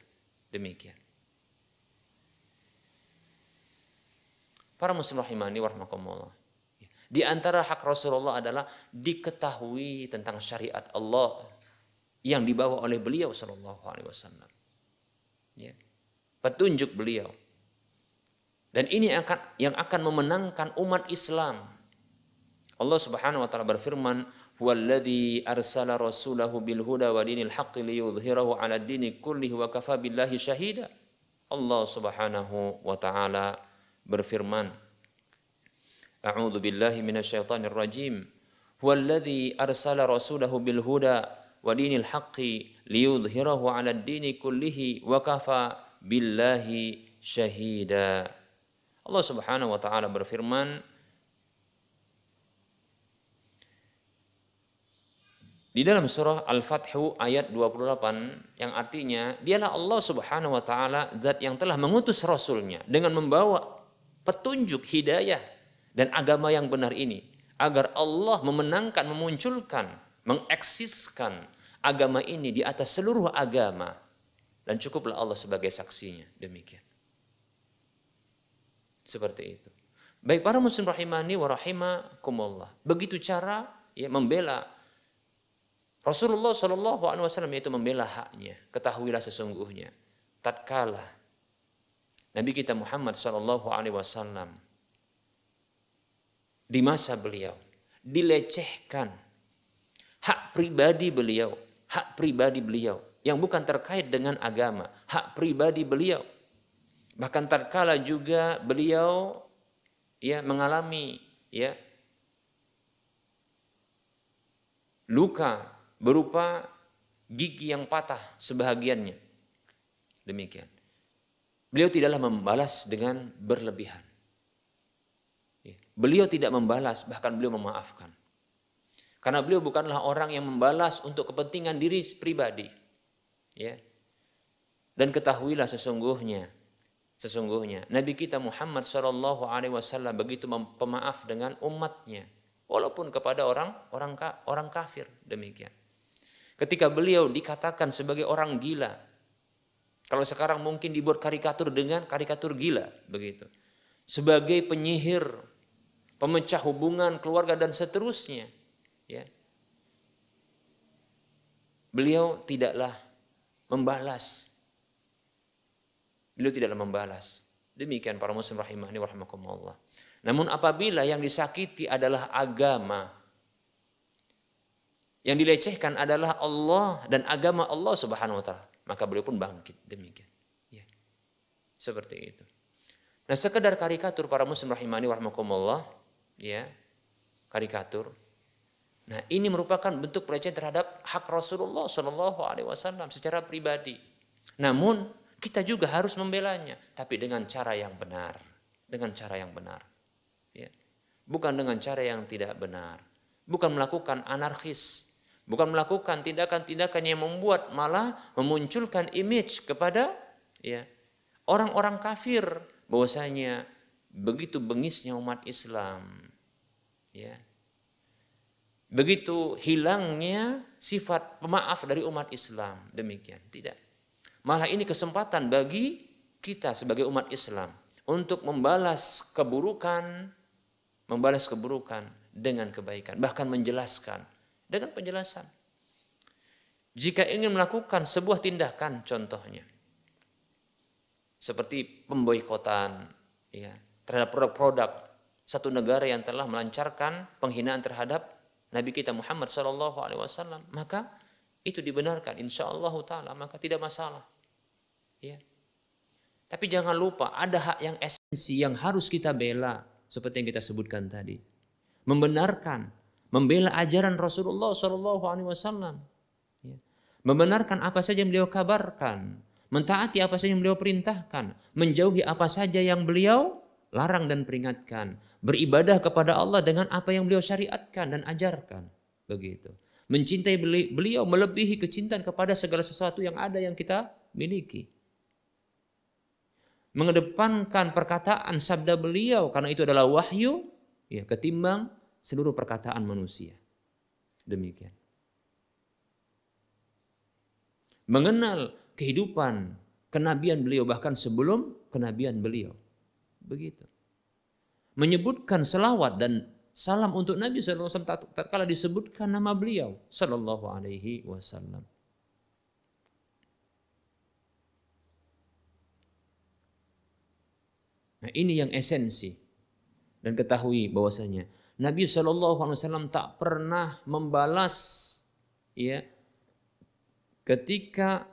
Demikian. Para muslim rahimani warahmatullah. Di antara hak Rasulullah adalah diketahui tentang syariat Allah yang dibawa oleh beliau Shallallahu Alaihi Wasallam. Ya petunjuk beliau. Dan ini akan yang akan memenangkan umat Islam. Allah Subhanahu wa taala berfirman, "Huwallazi arsala rasulahu bil huda wa dinil haqqi liyudhhirahu 'ala dini kullihi wa kafa billahi syahida." Allah Subhanahu wa taala berfirman, A'udzu billahi minasyaitonir rajim. Huwallazi arsala rasulahu bil huda wa dinil haqqi liyudhhirahu 'ala dini kullihi wa kafa billahi syahida. Allah Subhanahu wa taala berfirman di dalam surah Al-Fathu ayat 28 yang artinya dialah Allah Subhanahu wa taala zat yang telah mengutus rasulnya dengan membawa petunjuk hidayah dan agama yang benar ini agar Allah memenangkan memunculkan mengeksiskan agama ini di atas seluruh agama dan cukuplah Allah sebagai saksinya. Demikian. Seperti itu. Baik para muslim rahimani wa rahimakumullah. Begitu cara ya membela Rasulullah Shallallahu Alaihi Wasallam yaitu membela haknya. Ketahuilah sesungguhnya tatkala Nabi kita Muhammad Shallallahu Alaihi Wasallam di masa beliau dilecehkan hak pribadi beliau, hak pribadi beliau yang bukan terkait dengan agama, hak pribadi beliau. Bahkan terkala juga beliau ya mengalami ya luka berupa gigi yang patah sebahagiannya. Demikian. Beliau tidaklah membalas dengan berlebihan. Ya, beliau tidak membalas, bahkan beliau memaafkan. Karena beliau bukanlah orang yang membalas untuk kepentingan diri pribadi ya. Dan ketahuilah sesungguhnya sesungguhnya Nabi kita Muhammad Shallallahu Alaihi Wasallam begitu pemaaf dengan umatnya walaupun kepada orang orang orang kafir demikian. Ketika beliau dikatakan sebagai orang gila kalau sekarang mungkin dibuat karikatur dengan karikatur gila begitu. Sebagai penyihir pemecah hubungan keluarga dan seterusnya ya. Beliau tidaklah membalas. Beliau tidaklah membalas. Demikian para muslim rahimahni warahmatullah. Namun apabila yang disakiti adalah agama, Yang dilecehkan adalah Allah dan agama Allah Subhanahu wa taala. Maka beliau pun bangkit demikian. Ya. Seperti itu. Nah, sekedar karikatur para muslim rahimani warahmatullah, ya. Karikatur. Nah, ini merupakan bentuk pelecehan terhadap hak Rasulullah Shallallahu alaihi wasallam secara pribadi. Namun, kita juga harus membelanya, tapi dengan cara yang benar, dengan cara yang benar. Ya. Bukan dengan cara yang tidak benar. Bukan melakukan anarkis, bukan melakukan tindakan-tindakan yang membuat malah memunculkan image kepada ya orang-orang kafir bahwasanya begitu bengisnya umat Islam. Ya. Begitu hilangnya sifat pemaaf dari umat Islam. Demikian, tidak. Malah ini kesempatan bagi kita sebagai umat Islam untuk membalas keburukan, membalas keburukan dengan kebaikan, bahkan menjelaskan dengan penjelasan. Jika ingin melakukan sebuah tindakan contohnya, seperti pemboikotan ya terhadap produk-produk satu negara yang telah melancarkan penghinaan terhadap Nabi kita Muhammad Shallallahu Alaihi Wasallam maka itu dibenarkan. Insya Allah taala maka tidak masalah. Ya. Tapi jangan lupa ada hak yang esensi yang harus kita bela seperti yang kita sebutkan tadi. Membenarkan membela ajaran Rasulullah Shallallahu Alaihi Wasallam. Ya. membenarkan apa saja yang beliau kabarkan mentaati apa saja yang beliau perintahkan, menjauhi apa saja yang beliau larang dan peringatkan, beribadah kepada Allah dengan apa yang beliau syariatkan dan ajarkan. Begitu. Mencintai beliau melebihi kecintaan kepada segala sesuatu yang ada yang kita miliki. Mengedepankan perkataan sabda beliau karena itu adalah wahyu ya ketimbang seluruh perkataan manusia. Demikian. Mengenal kehidupan kenabian beliau bahkan sebelum kenabian beliau. Begitu. Menyebutkan selawat dan salam untuk Nabi SAW tatkala disebutkan nama beliau Sallallahu Alaihi Wasallam. Nah ini yang esensi dan ketahui bahwasanya Nabi Shallallahu Alaihi Wasallam tak pernah membalas ya ketika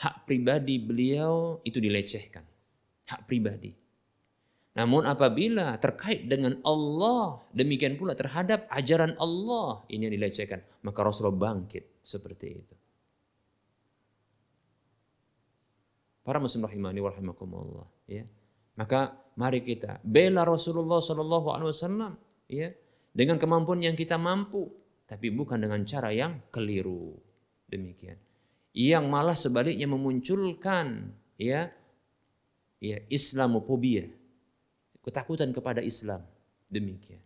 hak pribadi beliau itu dilecehkan. Hak pribadi. Namun apabila terkait dengan Allah, demikian pula terhadap ajaran Allah ini yang dilecehkan, maka Rasulullah bangkit seperti itu. Para muslim rahimani wa rahimakumullah, ya. Maka mari kita bela Rasulullah sallallahu alaihi wasallam, ya, dengan kemampuan yang kita mampu, tapi bukan dengan cara yang keliru. Demikian yang malah sebaliknya memunculkan ya ya Islamophobia ketakutan kepada Islam. Demikian.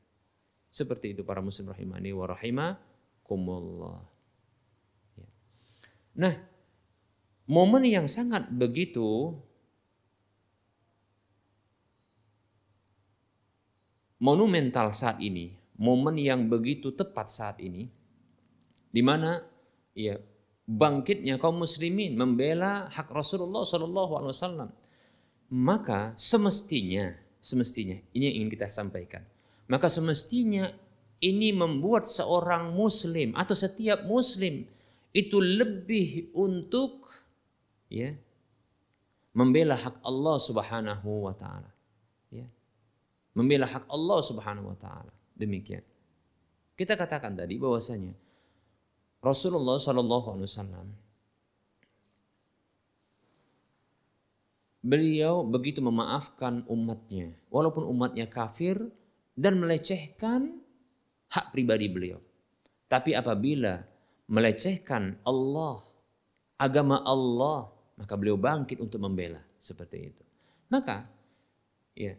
Seperti itu para muslim rahimani wa rahimakumullah. Ya. nah momen yang sangat begitu monumental saat ini momen yang begitu tepat saat ini di mana ya bangkitnya kaum muslimin membela hak Rasulullah Shallallahu Alaihi Wasallam maka semestinya semestinya. Ini yang ingin kita sampaikan. Maka semestinya ini membuat seorang muslim atau setiap muslim itu lebih untuk ya membela hak Allah Subhanahu wa taala. Ya. Membela hak Allah Subhanahu wa taala. Demikian. Kita katakan tadi bahwasanya Rasulullah Wasallam beliau begitu memaafkan umatnya walaupun umatnya kafir dan melecehkan hak pribadi beliau. Tapi apabila melecehkan Allah agama Allah maka beliau bangkit untuk membela. Seperti itu. Maka ya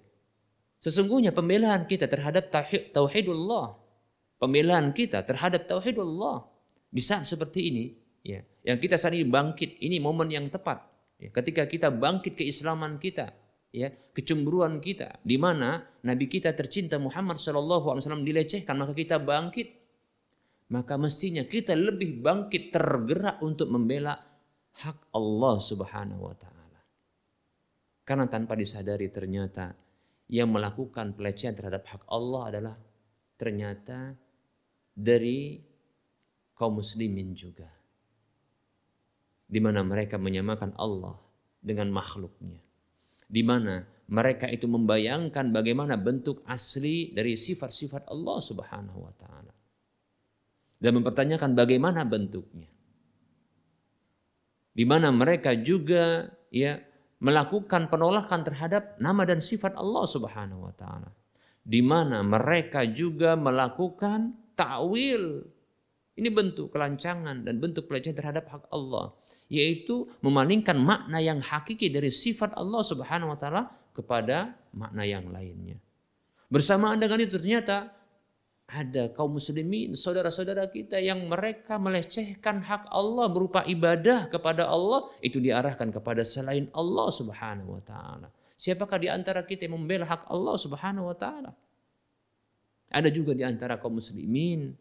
sesungguhnya pembelaan kita terhadap tauhidullah pembelaan kita terhadap tauhidullah di saat seperti ini, ya, yang kita saat bangkit, ini momen yang tepat. Ya, ketika kita bangkit keislaman kita, ya, kecemburuan kita, di mana Nabi kita tercinta Muhammad SAW dilecehkan, maka kita bangkit. Maka mestinya kita lebih bangkit tergerak untuk membela hak Allah Subhanahu wa taala. Karena tanpa disadari ternyata yang melakukan pelecehan terhadap hak Allah adalah ternyata dari kaum muslimin juga. Di mana mereka menyamakan Allah dengan makhluknya. Di mana mereka itu membayangkan bagaimana bentuk asli dari sifat-sifat Allah Subhanahu wa taala. Dan mempertanyakan bagaimana bentuknya. Di mana mereka juga ya melakukan penolakan terhadap nama dan sifat Allah Subhanahu wa taala. Di mana mereka juga melakukan takwil. Ini bentuk kelancangan dan bentuk pelecehan terhadap hak Allah, yaitu memalingkan makna yang hakiki dari sifat Allah Subhanahu wa taala kepada makna yang lainnya. Bersamaan dengan itu ternyata ada kaum muslimin, saudara-saudara kita yang mereka melecehkan hak Allah berupa ibadah kepada Allah itu diarahkan kepada selain Allah Subhanahu wa taala. Siapakah di antara kita yang membela hak Allah Subhanahu wa taala? Ada juga di antara kaum muslimin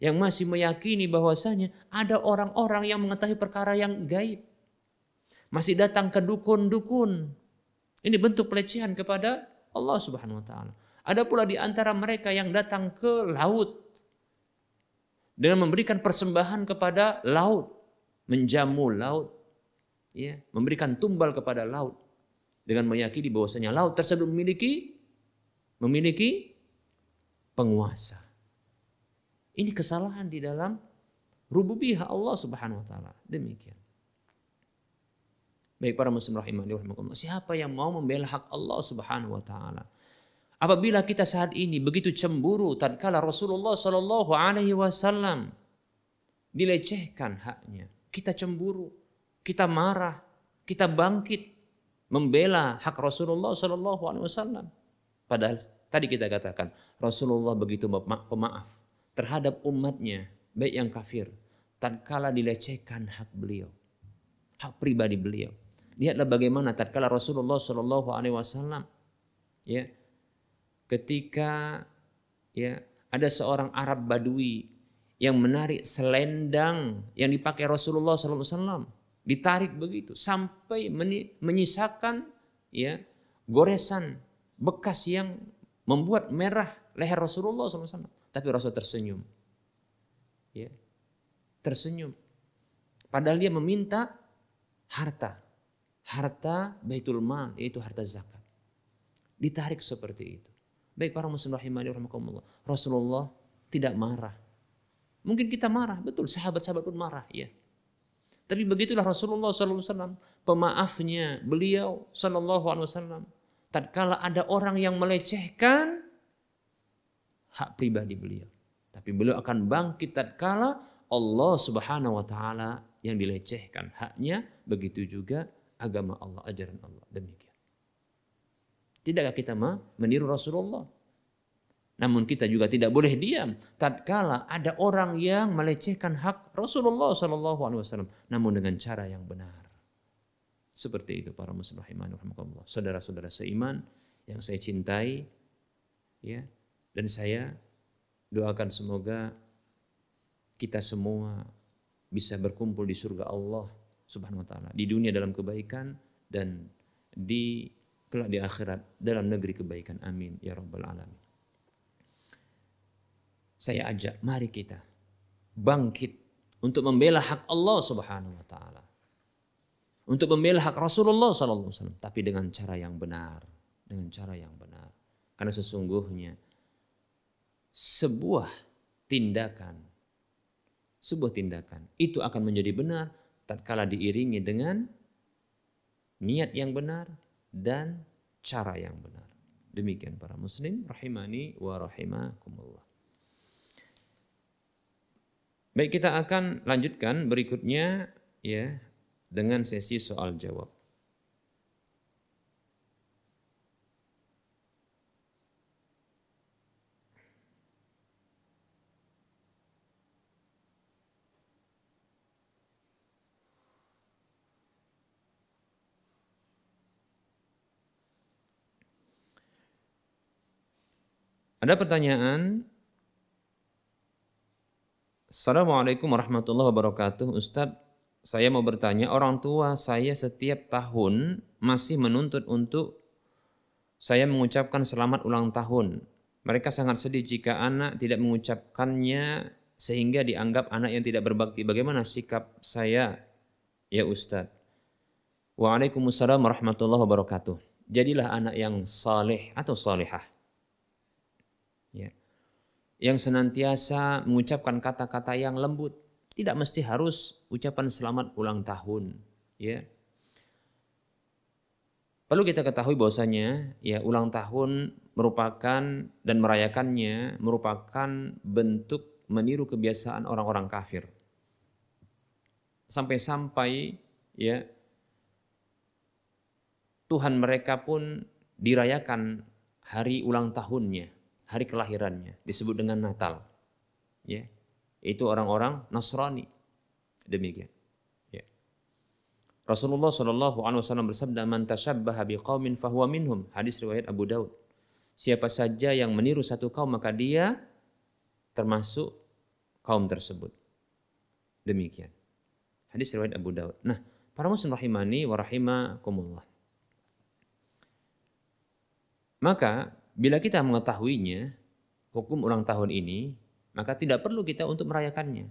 yang masih meyakini bahwasanya ada orang-orang yang mengetahui perkara yang gaib. Masih datang ke dukun-dukun. Ini bentuk pelecehan kepada Allah Subhanahu wa taala. Ada pula di antara mereka yang datang ke laut dengan memberikan persembahan kepada laut, menjamu laut, ya, memberikan tumbal kepada laut dengan meyakini bahwasanya laut tersebut memiliki memiliki penguasa. Ini kesalahan di dalam rububiyah Allah Subhanahu wa taala. Demikian. Baik para muslim rahimani rahimakumullah. Siapa yang mau membela hak Allah Subhanahu wa taala? Apabila kita saat ini begitu cemburu tatkala Rasulullah Shallallahu Alaihi Wasallam dilecehkan haknya, kita cemburu, kita marah, kita bangkit membela hak Rasulullah Shallallahu Alaihi Wasallam. Padahal tadi kita katakan Rasulullah begitu pemaaf terhadap umatnya, baik yang kafir, tatkala dilecehkan hak beliau, hak pribadi beliau. Lihatlah bagaimana tatkala Rasulullah Shallallahu Alaihi Wasallam ya ketika ya ada seorang Arab Badui yang menarik selendang yang dipakai Rasulullah SAW ditarik begitu sampai menyisakan ya goresan bekas yang membuat merah leher Rasulullah SAW. Tapi Rasul tersenyum, ya tersenyum. Padahal dia meminta harta, harta baitul mal yaitu harta zakat. Ditarik seperti itu. Baik para muslim rahimani rahimakumullah. Rasulullah tidak marah. Mungkin kita marah, betul. Sahabat-sahabat pun marah, ya. Tapi begitulah Rasulullah SAW, pemaafnya beliau Wasallam. Tatkala ada orang yang melecehkan hak pribadi beliau, tapi beliau akan bangkit tatkala Allah Subhanahu Wa Taala yang dilecehkan haknya, begitu juga agama Allah, ajaran Allah. Demikian. Tidakkah kita meniru Rasulullah? Namun kita juga tidak boleh diam tatkala ada orang yang melecehkan hak Rasulullah Shallallahu Alaihi Wasallam, namun dengan cara yang benar. Seperti itu para muslim rahimakumullah. Saudara-saudara seiman yang saya cintai, ya, dan saya doakan semoga kita semua bisa berkumpul di surga Allah Subhanahu wa taala, di dunia dalam kebaikan dan di kelak di akhirat dalam negeri kebaikan. Amin ya rabbal alamin. Saya ajak mari kita bangkit untuk membela hak Allah Subhanahu wa taala. Untuk membela hak Rasulullah sallallahu alaihi tapi dengan cara yang benar, dengan cara yang benar. Karena sesungguhnya sebuah tindakan sebuah tindakan itu akan menjadi benar tatkala diiringi dengan niat yang benar, dan cara yang benar. Demikian para muslim rahimani wa rahimakumullah. Baik kita akan lanjutkan berikutnya ya dengan sesi soal jawab. Ada pertanyaan. Assalamualaikum warahmatullahi wabarakatuh. Ustadz, saya mau bertanya, orang tua saya setiap tahun masih menuntut untuk saya mengucapkan selamat ulang tahun. Mereka sangat sedih jika anak tidak mengucapkannya sehingga dianggap anak yang tidak berbakti. Bagaimana sikap saya ya Ustadz? Waalaikumsalam warahmatullahi wabarakatuh. Jadilah anak yang saleh atau salihah. Ya. Yang senantiasa mengucapkan kata-kata yang lembut. Tidak mesti harus ucapan selamat ulang tahun. Ya. Perlu kita ketahui bahwasanya ya ulang tahun merupakan dan merayakannya merupakan bentuk meniru kebiasaan orang-orang kafir. Sampai-sampai ya Tuhan mereka pun dirayakan hari ulang tahunnya, hari kelahirannya, disebut dengan Natal. Ya. Itu orang-orang Nasrani. Demikian. Rasulullah Shallallahu Alaihi Wasallam bersabda, "Man tashabbaha biqaumin fahuwa minhum." Hadis riwayat Abu Daud. Siapa saja yang meniru satu kaum maka dia termasuk kaum tersebut. Demikian. Hadis riwayat Abu Daud. Nah, para muslim rahimani wa rahimakumullah. Maka bila kita mengetahuinya hukum ulang tahun ini, maka tidak perlu kita untuk merayakannya.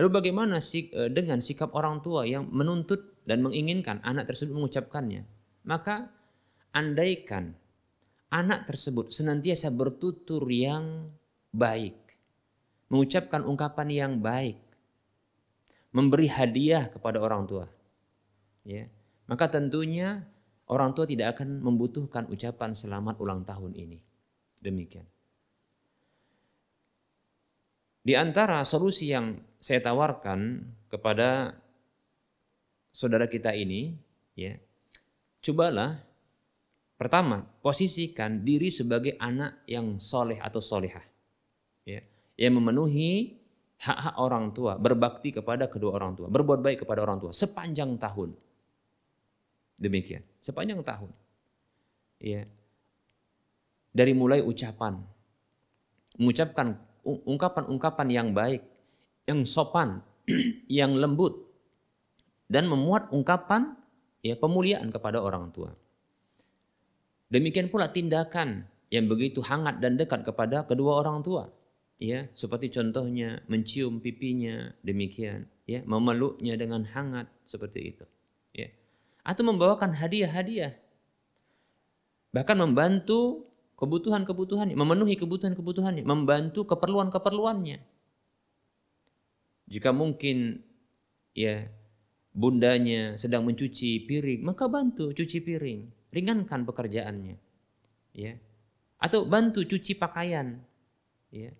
Lalu bagaimana eh, dengan sikap orang tua yang menuntut dan menginginkan anak tersebut mengucapkannya? Maka andaikan anak tersebut senantiasa bertutur yang baik, mengucapkan ungkapan yang baik, memberi hadiah kepada orang tua, ya, maka tentunya orang tua tidak akan membutuhkan ucapan selamat ulang tahun ini. Demikian. Di antara solusi yang saya tawarkan kepada saudara kita ini, ya, cobalah pertama posisikan diri sebagai anak yang soleh atau solehah, ya, yang memenuhi hak-hak orang tua, berbakti kepada kedua orang tua, berbuat baik kepada orang tua sepanjang tahun. Demikian, sepanjang tahun. Ya. Dari mulai ucapan, mengucapkan ungkapan-ungkapan yang baik, yang sopan, yang lembut, dan memuat ungkapan ya pemuliaan kepada orang tua. Demikian pula tindakan yang begitu hangat dan dekat kepada kedua orang tua. Ya, seperti contohnya mencium pipinya, demikian, ya, memeluknya dengan hangat seperti itu. Atau membawakan hadiah-hadiah. Bahkan membantu kebutuhan-kebutuhannya, memenuhi kebutuhan-kebutuhannya, membantu keperluan-keperluannya. Jika mungkin ya bundanya sedang mencuci piring, maka bantu cuci piring, ringankan pekerjaannya. Ya. Atau bantu cuci pakaian. Ya.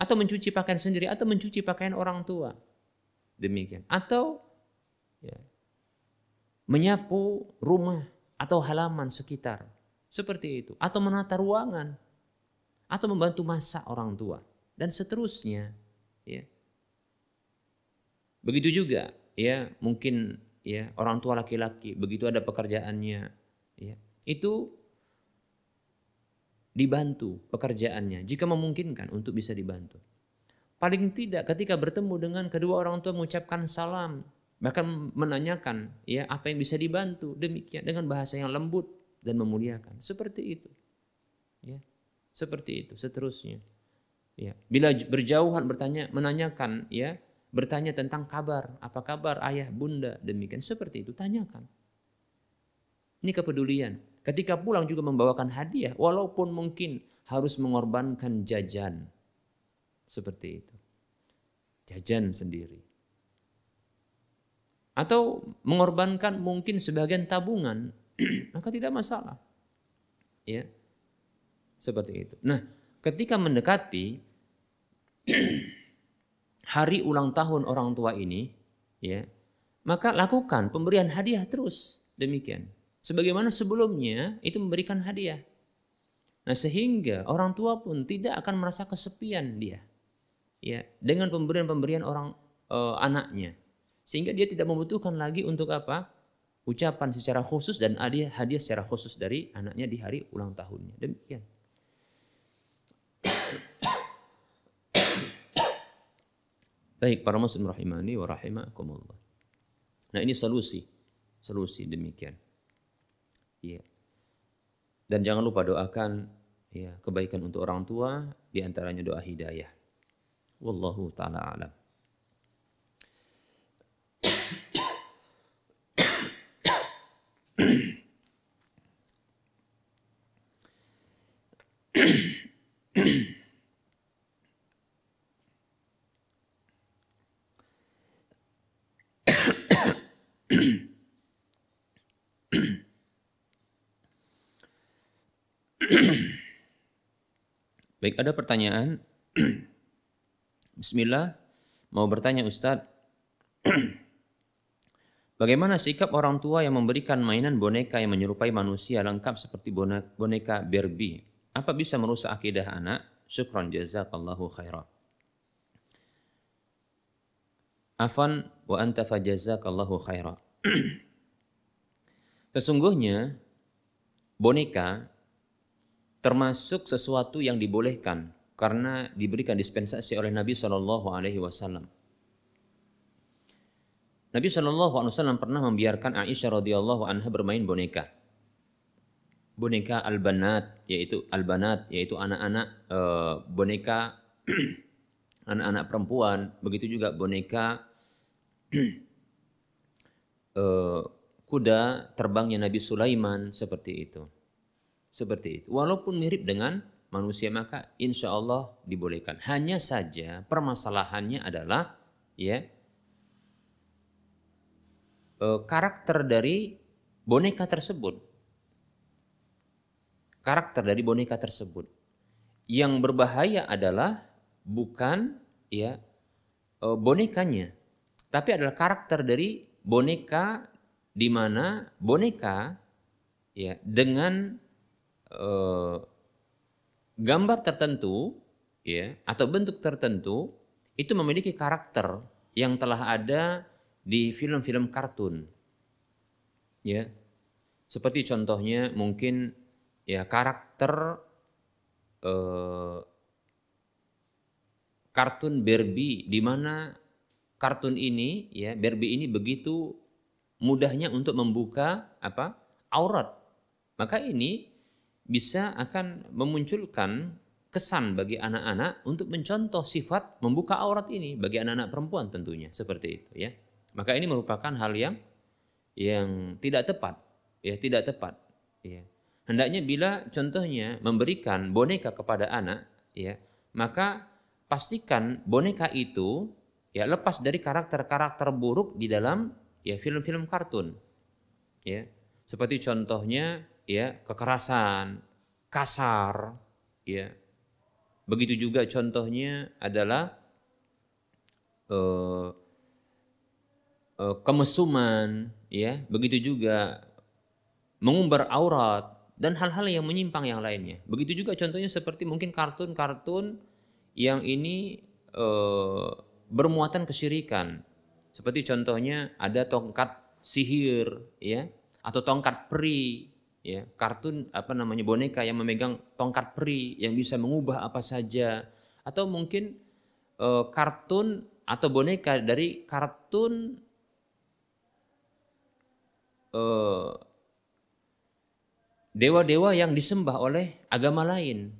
Atau mencuci pakaian sendiri atau mencuci pakaian orang tua. Demikian. Atau ya, menyapu rumah atau halaman sekitar seperti itu. Atau menata ruangan. Atau membantu masak orang tua. Dan seterusnya. Ya. Begitu juga ya mungkin ya orang tua laki-laki begitu ada pekerjaannya ya itu dibantu pekerjaannya jika memungkinkan untuk bisa dibantu. Paling tidak ketika bertemu dengan kedua orang tua mengucapkan salam bahkan menanyakan ya apa yang bisa dibantu demikian dengan bahasa yang lembut dan memuliakan. Seperti itu. Ya. Seperti itu seterusnya. Ya. Bila berjauhan bertanya menanyakan ya, bertanya tentang kabar, apa kabar ayah, bunda, demikian seperti itu tanyakan. Ini kepedulian. Ketika pulang juga membawakan hadiah walaupun mungkin harus mengorbankan jajan. Seperti itu. Jajan sendiri. Atau mengorbankan mungkin sebagian tabungan maka tidak masalah. Ya. Seperti itu. Nah, ketika mendekati hari ulang tahun orang tua ini, ya, maka lakukan pemberian hadiah terus. Demikian. Sebagaimana sebelumnya itu memberikan hadiah. Nah, sehingga orang tua pun tidak akan merasa kesepian dia. Ya, dengan pemberian-pemberian orang e, anaknya. Sehingga dia tidak membutuhkan lagi untuk apa? ucapan secara khusus dan hadiah hadiah secara khusus dari anaknya di hari ulang tahunnya. Demikian. Baik para muslim rahimani wa rahimakumullah. Nah ini solusi. Solusi demikian. Iya. Dan jangan lupa doakan ya kebaikan untuk orang tua di antaranya doa hidayah. Wallahu taala alam. Baik, ada pertanyaan. Bismillah, mau bertanya Ustadz, bagaimana sikap orang tua yang memberikan mainan boneka yang menyerupai manusia lengkap seperti boneka Barbie? Apa bisa merusak akidah anak? Syukran jazakallahu khairan. Afan wa anta fajazakallahu khairan. Sesungguhnya boneka termasuk sesuatu yang dibolehkan karena diberikan dispensasi oleh Nabi Wasallam. Nabi Shallallahu Alaihi Wasallam pernah membiarkan Aisyah radhiyallahu anha bermain boneka. Boneka albanat yaitu albanat yaitu anak-anak e, boneka anak-anak perempuan, begitu juga boneka e, kuda terbangnya Nabi Sulaiman seperti itu. Seperti itu. Walaupun mirip dengan manusia maka insya Allah dibolehkan. Hanya saja permasalahannya adalah ya e, karakter dari boneka tersebut. Karakter dari boneka tersebut. Yang berbahaya adalah bukan ya e, bonekanya, tapi adalah karakter dari boneka di mana boneka ya dengan Eh, gambar tertentu ya atau bentuk tertentu itu memiliki karakter yang telah ada di film-film kartun. Ya. Seperti contohnya mungkin ya karakter eh, kartun Barbie di mana kartun ini ya Barbie ini begitu mudahnya untuk membuka apa? aurat. Maka ini bisa akan memunculkan kesan bagi anak-anak untuk mencontoh sifat membuka aurat ini bagi anak-anak perempuan tentunya seperti itu ya. Maka ini merupakan hal yang yang tidak tepat ya, tidak tepat ya. Hendaknya bila contohnya memberikan boneka kepada anak ya, maka pastikan boneka itu ya lepas dari karakter-karakter buruk di dalam ya film-film kartun. Ya. Seperti contohnya ya kekerasan, kasar, ya. Begitu juga contohnya adalah uh, kemesuman, ya. Begitu juga mengumbar aurat dan hal-hal yang menyimpang yang lainnya. Begitu juga contohnya seperti mungkin kartun-kartun yang ini uh, bermuatan kesyirikan. Seperti contohnya ada tongkat sihir, ya, atau tongkat peri, ya kartun apa namanya boneka yang memegang tongkat peri yang bisa mengubah apa saja atau mungkin e, kartun atau boneka dari kartun e, dewa-dewa yang disembah oleh agama lain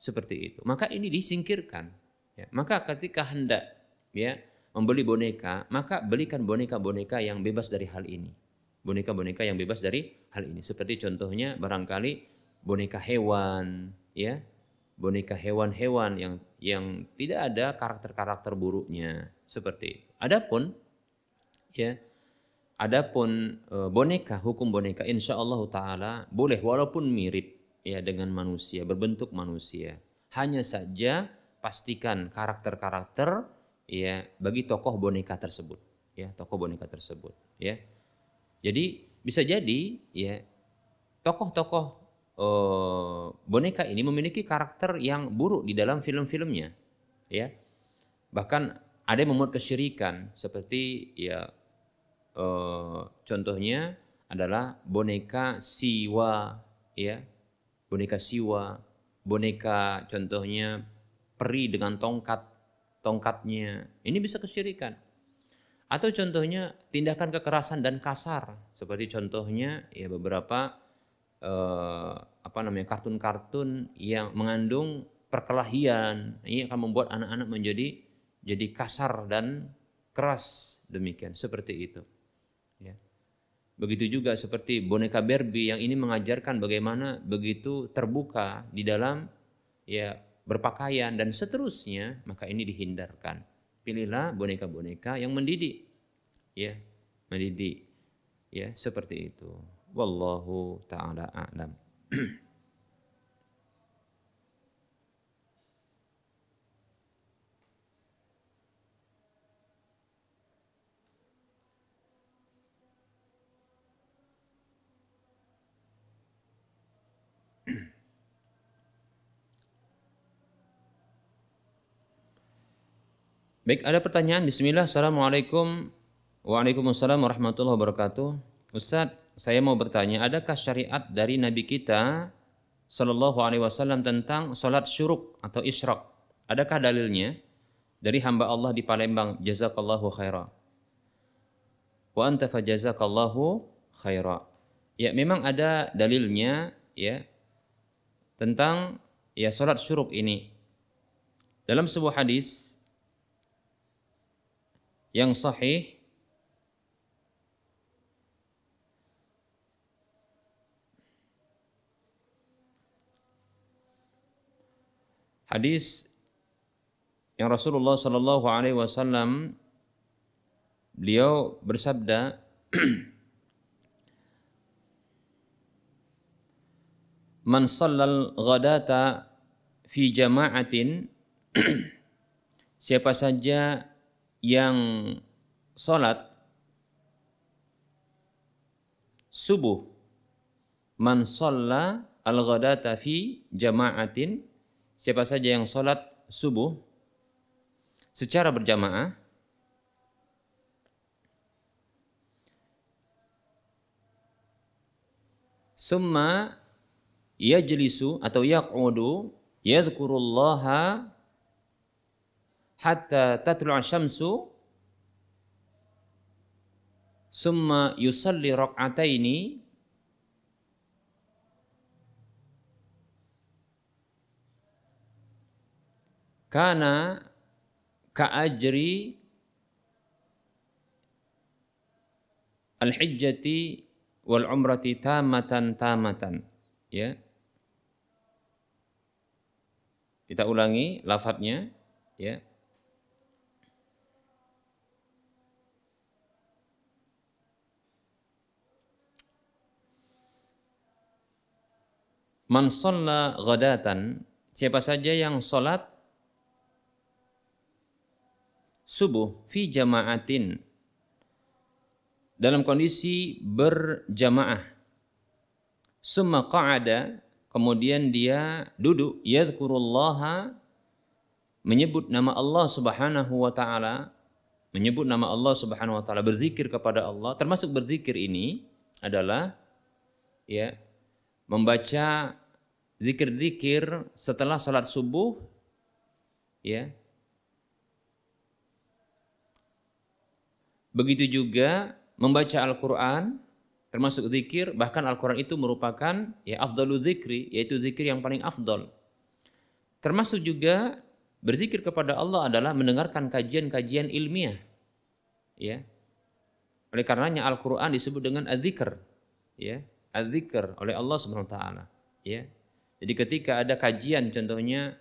seperti itu maka ini disingkirkan ya. maka ketika hendak ya membeli boneka maka belikan boneka-boneka yang bebas dari hal ini boneka-boneka yang bebas dari hal ini. Seperti contohnya barangkali boneka hewan, ya, boneka hewan-hewan yang yang tidak ada karakter-karakter buruknya seperti itu. Adapun ya, adapun e, boneka hukum boneka insya Allah taala boleh walaupun mirip ya dengan manusia berbentuk manusia. Hanya saja pastikan karakter-karakter ya bagi tokoh boneka tersebut ya tokoh boneka tersebut ya jadi bisa jadi ya tokoh-tokoh uh, boneka ini memiliki karakter yang buruk di dalam film-filmnya, ya. Bahkan ada yang memuat kesyirikan seperti ya uh, contohnya adalah boneka siwa, ya, boneka siwa, boneka contohnya peri dengan tongkat tongkatnya, ini bisa kesyirikan. Atau contohnya tindakan kekerasan dan kasar, seperti contohnya ya beberapa eh, apa namanya kartun-kartun yang mengandung perkelahian, ini akan membuat anak-anak menjadi jadi kasar dan keras. Demikian. Seperti itu. Begitu juga seperti boneka Barbie yang ini mengajarkan bagaimana begitu terbuka di dalam ya berpakaian dan seterusnya, maka ini dihindarkan. Pilihlah boneka-boneka yang mendidik. Ya, mendidik. Ya, seperti itu. Wallahu taala a'lam. Baik, ada pertanyaan. Bismillah. Assalamualaikum. Waalaikumsalam warahmatullahi wabarakatuh. Ustaz, saya mau bertanya, adakah syariat dari Nabi kita Sallallahu Alaihi Wasallam tentang sholat syuruk atau isyraq? Adakah dalilnya dari hamba Allah di Palembang? Jazakallahu khaira. Wa anta fajazakallahu khaira. Ya, memang ada dalilnya ya tentang ya sholat syuruk ini. Dalam sebuah hadis yang sahih? Hadis yang Rasulullah Shallallahu Alaihi Wasallam beliau bersabda man sallal ghadata fi jama'atin siapa saja yang sholat subuh. Man sholla al-ghadata fi jama'atin. Siapa saja yang sholat subuh secara berjamaah summa yajlisu atau yaq'udu yadhkurullaha hatta tatlu'a syamsu summa yusalli rak'ataini kana ka'ajri al-hijjati wal umrati tamatan tamatan ya. Kita ulangi lafadznya ya Man shalla ghadatan, siapa saja yang salat subuh fi jama'atin dalam kondisi berjamaah. Summa qa'ada, kemudian dia duduk yadhkurullaha menyebut nama Allah Subhanahu wa taala, menyebut nama Allah Subhanahu wa taala, berzikir kepada Allah, termasuk berzikir ini adalah ya membaca zikir-zikir setelah sholat subuh ya. Begitu juga membaca Al-Quran termasuk zikir bahkan Al-Quran itu merupakan ya afdalu zikri yaitu zikir yang paling afdol termasuk juga berzikir kepada Allah adalah mendengarkan kajian-kajian ilmiah ya. Oleh karenanya Al-Quran disebut dengan adzikr ya adzikr oleh Allah Subhanahu wa taala ya jadi ketika ada kajian contohnya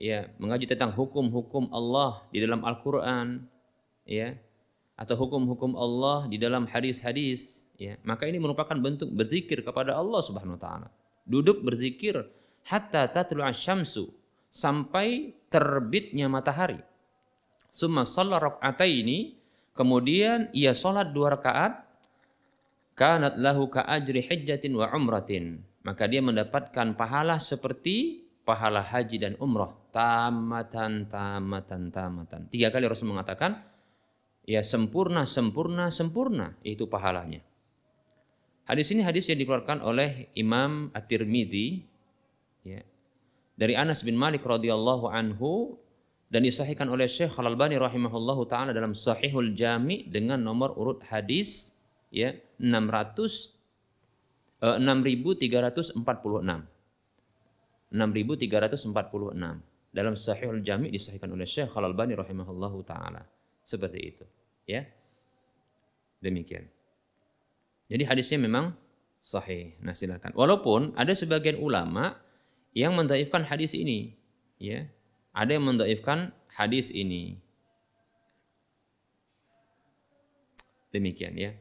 ya mengaji tentang hukum-hukum Allah di dalam Al-Qur'an ya atau hukum-hukum Allah di dalam hadis-hadis ya maka ini merupakan bentuk berzikir kepada Allah Subhanahu wa taala. Duduk berzikir hatta tatlu syamsu sampai terbitnya matahari. Summa shalla ini kemudian ia salat dua rakaat kanat lahu ka ajri hijjatin wa umratin. Maka dia mendapatkan pahala seperti pahala haji dan umrah. Tamatan tamatan tamatan. Tiga kali Rasul mengatakan ya sempurna sempurna sempurna. Itu pahalanya. Hadis ini hadis yang dikeluarkan oleh Imam At-Tirmidzi ya dari Anas bin Malik radhiyallahu anhu dan disahihkan oleh Syekh Al-Albani rahimahullahu taala dalam Sahihul Jami dengan nomor urut hadis ya 600 6346. 6346. dalam Sahihul Jami disahihkan oleh Syekh Al-Albani rahimahullahu taala. Seperti itu, ya. Demikian. Jadi hadisnya memang sahih. Nah, silakan. Walaupun ada sebagian ulama yang mendaifkan hadis ini, ya. Ada yang mendaifkan hadis ini. Demikian ya.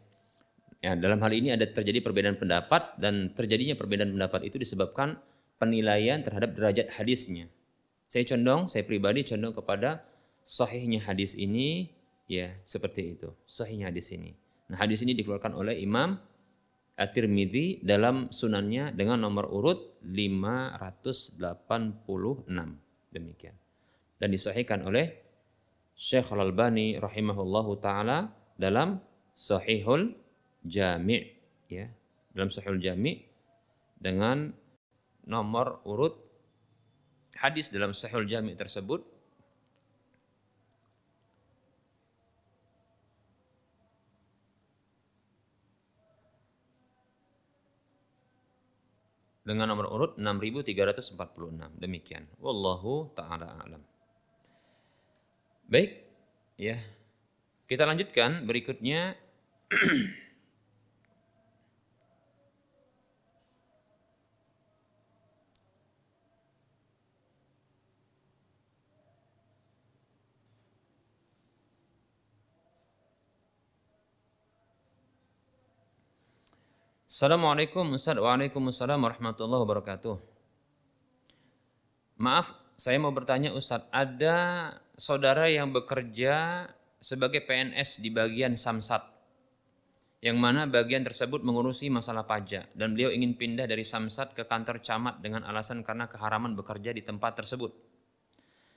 Ya, dalam hal ini ada terjadi perbedaan pendapat dan terjadinya perbedaan pendapat itu disebabkan penilaian terhadap derajat hadisnya. Saya condong, saya pribadi condong kepada sahihnya hadis ini ya seperti itu, sahihnya hadis ini. Nah, hadis ini dikeluarkan oleh Imam At-Tirmidzi dalam sunannya dengan nomor urut 586. Demikian. Dan disahihkan oleh Syekh Al-Albani rahimahullahu taala dalam Sahihul Jami' ya. Dalam Sahihul Jami' dengan nomor urut hadis dalam Sahihul Jami' tersebut. Dengan nomor urut 6346 demikian. Wallahu taala alam. Baik ya. Kita lanjutkan berikutnya Assalamualaikum Ustaz Waalaikumsalam warahmatullahi wabarakatuh Maaf saya mau bertanya Ustaz Ada saudara yang bekerja sebagai PNS di bagian Samsat yang mana bagian tersebut mengurusi masalah pajak dan beliau ingin pindah dari Samsat ke kantor camat dengan alasan karena keharaman bekerja di tempat tersebut.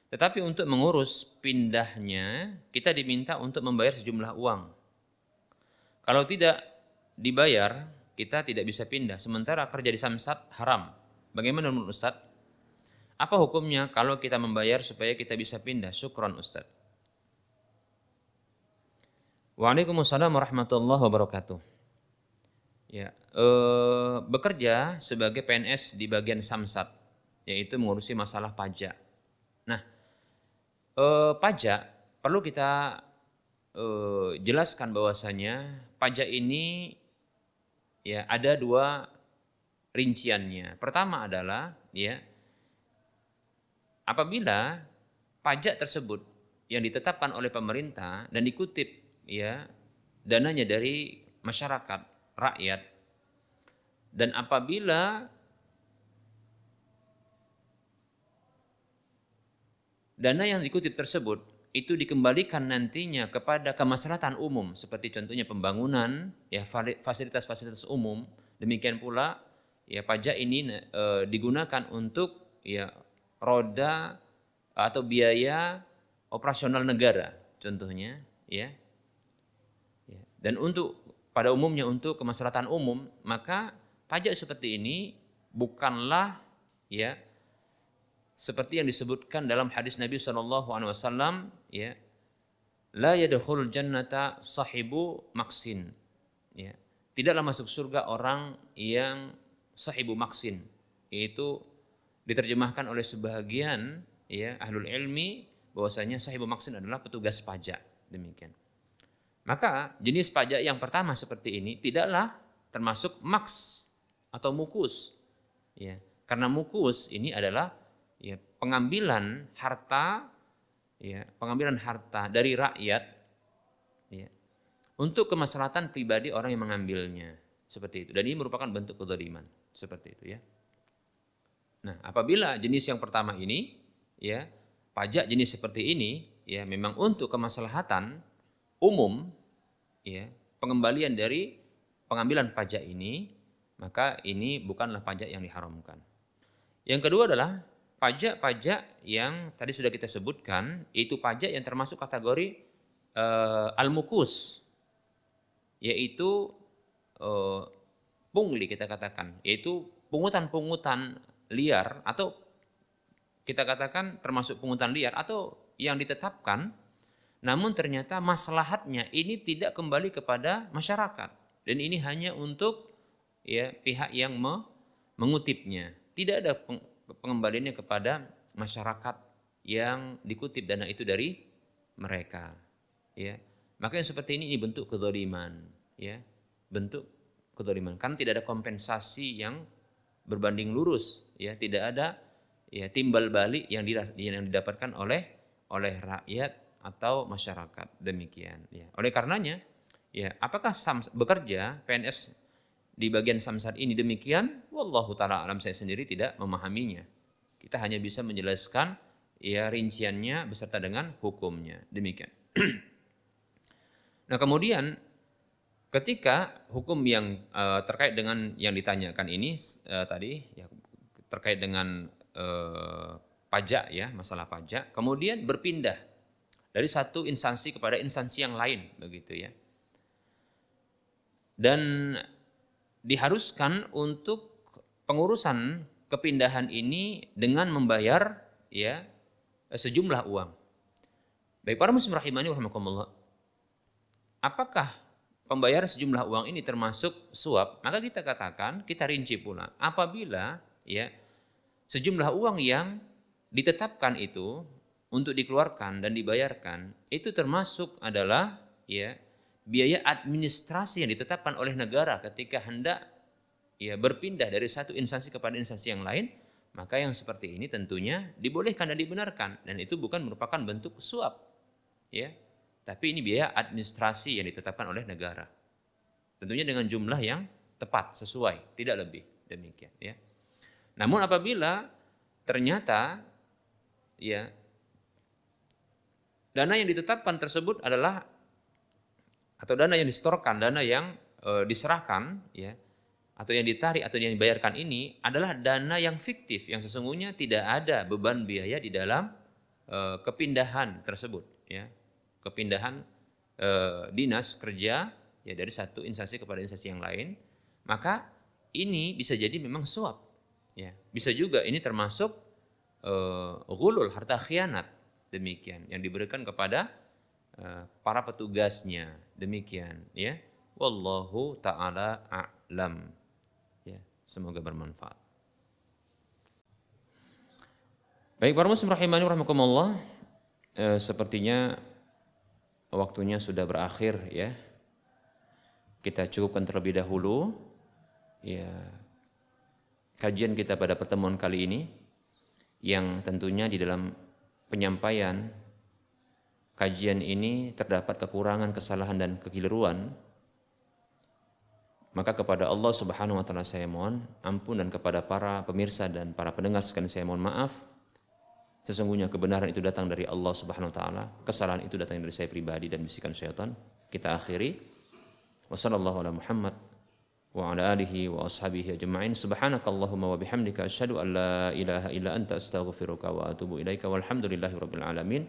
Tetapi untuk mengurus pindahnya, kita diminta untuk membayar sejumlah uang. Kalau tidak dibayar, kita tidak bisa pindah. Sementara kerja di Samsat haram. Bagaimana menurut Ustaz? Apa hukumnya kalau kita membayar supaya kita bisa pindah? Syukron Ustaz. Waalaikumsalam warahmatullahi wabarakatuh. Ya, eh, bekerja sebagai PNS di bagian Samsat, yaitu mengurusi masalah pajak. Nah, eh, pajak perlu kita eh, jelaskan bahwasanya pajak ini ya ada dua rinciannya. Pertama adalah ya apabila pajak tersebut yang ditetapkan oleh pemerintah dan dikutip ya dananya dari masyarakat rakyat dan apabila dana yang dikutip tersebut itu dikembalikan nantinya kepada kemaslahatan umum. Seperti contohnya pembangunan ya fasilitas-fasilitas umum. Demikian pula ya pajak ini e, digunakan untuk ya roda atau biaya operasional negara contohnya ya dan untuk pada umumnya untuk kemaslahatan umum, maka pajak seperti ini bukanlah ya seperti yang disebutkan dalam hadis Nabi Shallallahu Alaihi ya. La yadkhul jannata sahibu maksin ya. Tidaklah masuk surga orang yang sahibu maksin yaitu diterjemahkan oleh sebagian ya ahlul ilmi bahwasanya sahibu maksin adalah petugas pajak demikian. Maka jenis pajak yang pertama seperti ini tidaklah termasuk maks atau mukus. Ya, karena mukus ini adalah ya, pengambilan harta ya, pengambilan harta dari rakyat ya, untuk kemaslahatan pribadi orang yang mengambilnya seperti itu. Dan ini merupakan bentuk kezaliman seperti itu ya. Nah, apabila jenis yang pertama ini ya, pajak jenis seperti ini ya memang untuk kemaslahatan umum ya pengembalian dari pengambilan pajak ini maka ini bukanlah pajak yang diharamkan. Yang kedua adalah pajak-pajak yang tadi sudah kita sebutkan itu pajak yang termasuk kategori uh, al-mukus. Yaitu uh, pungli kita katakan. Yaitu pungutan-pungutan liar atau kita katakan termasuk pungutan liar atau yang ditetapkan namun ternyata maslahatnya ini tidak kembali kepada masyarakat. Dan ini hanya untuk ya pihak yang me, mengutipnya. Tidak ada pengembaliannya kepada masyarakat yang dikutip dana itu dari mereka. Ya, maka yang seperti ini ini bentuk kedoliman, ya, bentuk kedoliman. Karena tidak ada kompensasi yang berbanding lurus, ya, tidak ada ya timbal balik yang didapatkan oleh oleh rakyat atau masyarakat demikian. Ya, oleh karenanya, ya, apakah Sams bekerja PNS di bagian samsat ini demikian? Wallahu taala alam saya sendiri tidak memahaminya. Kita hanya bisa menjelaskan ya rinciannya beserta dengan hukumnya. Demikian. nah, kemudian ketika hukum yang uh, terkait dengan yang ditanyakan ini uh, tadi ya terkait dengan uh, pajak ya, masalah pajak, kemudian berpindah dari satu instansi kepada instansi yang lain begitu ya. Dan diharuskan untuk pengurusan kepindahan ini dengan membayar ya sejumlah uang. Baik para muslim rahimani rahimakumullah. Apakah pembayaran sejumlah uang ini termasuk suap? Maka kita katakan, kita rinci pula. Apabila ya sejumlah uang yang ditetapkan itu untuk dikeluarkan dan dibayarkan itu termasuk adalah ya biaya administrasi yang ditetapkan oleh negara ketika hendak ya berpindah dari satu instansi kepada instansi yang lain maka yang seperti ini tentunya dibolehkan dan dibenarkan dan itu bukan merupakan bentuk suap. Ya. Tapi ini biaya administrasi yang ditetapkan oleh negara. Tentunya dengan jumlah yang tepat, sesuai, tidak lebih demikian ya. Namun apabila ternyata ya dana yang ditetapkan tersebut adalah atau dana yang disetorkan, dana yang e, diserahkan ya atau yang ditarik atau yang dibayarkan ini adalah dana yang fiktif yang sesungguhnya tidak ada beban biaya di dalam e, kepindahan tersebut ya. Kepindahan e, dinas kerja ya dari satu instansi kepada instansi yang lain. Maka ini bisa jadi memang suap ya. Bisa juga ini termasuk e, gulul harta khianat demikian yang diberikan kepada para petugasnya demikian ya wallahu taala a'lam Semoga bermanfaat. Baik para muslim rahimani rahimakumullah. Eh, sepertinya waktunya sudah berakhir ya. Kita cukupkan terlebih dahulu ya kajian kita pada pertemuan kali ini yang tentunya di dalam penyampaian kajian ini terdapat kekurangan, kesalahan dan kekeliruan maka kepada Allah Subhanahu wa taala saya mohon ampun dan kepada para pemirsa dan para pendengar sekalian saya mohon maaf. Sesungguhnya kebenaran itu datang dari Allah Subhanahu wa taala, kesalahan itu datang dari saya pribadi dan bisikan syaitan. Kita akhiri. Wassallallahu ala Muhammad wa ala alihi wa ashabihi ajma'in. Anta astaghfiruka wa atubu ilaika alamin.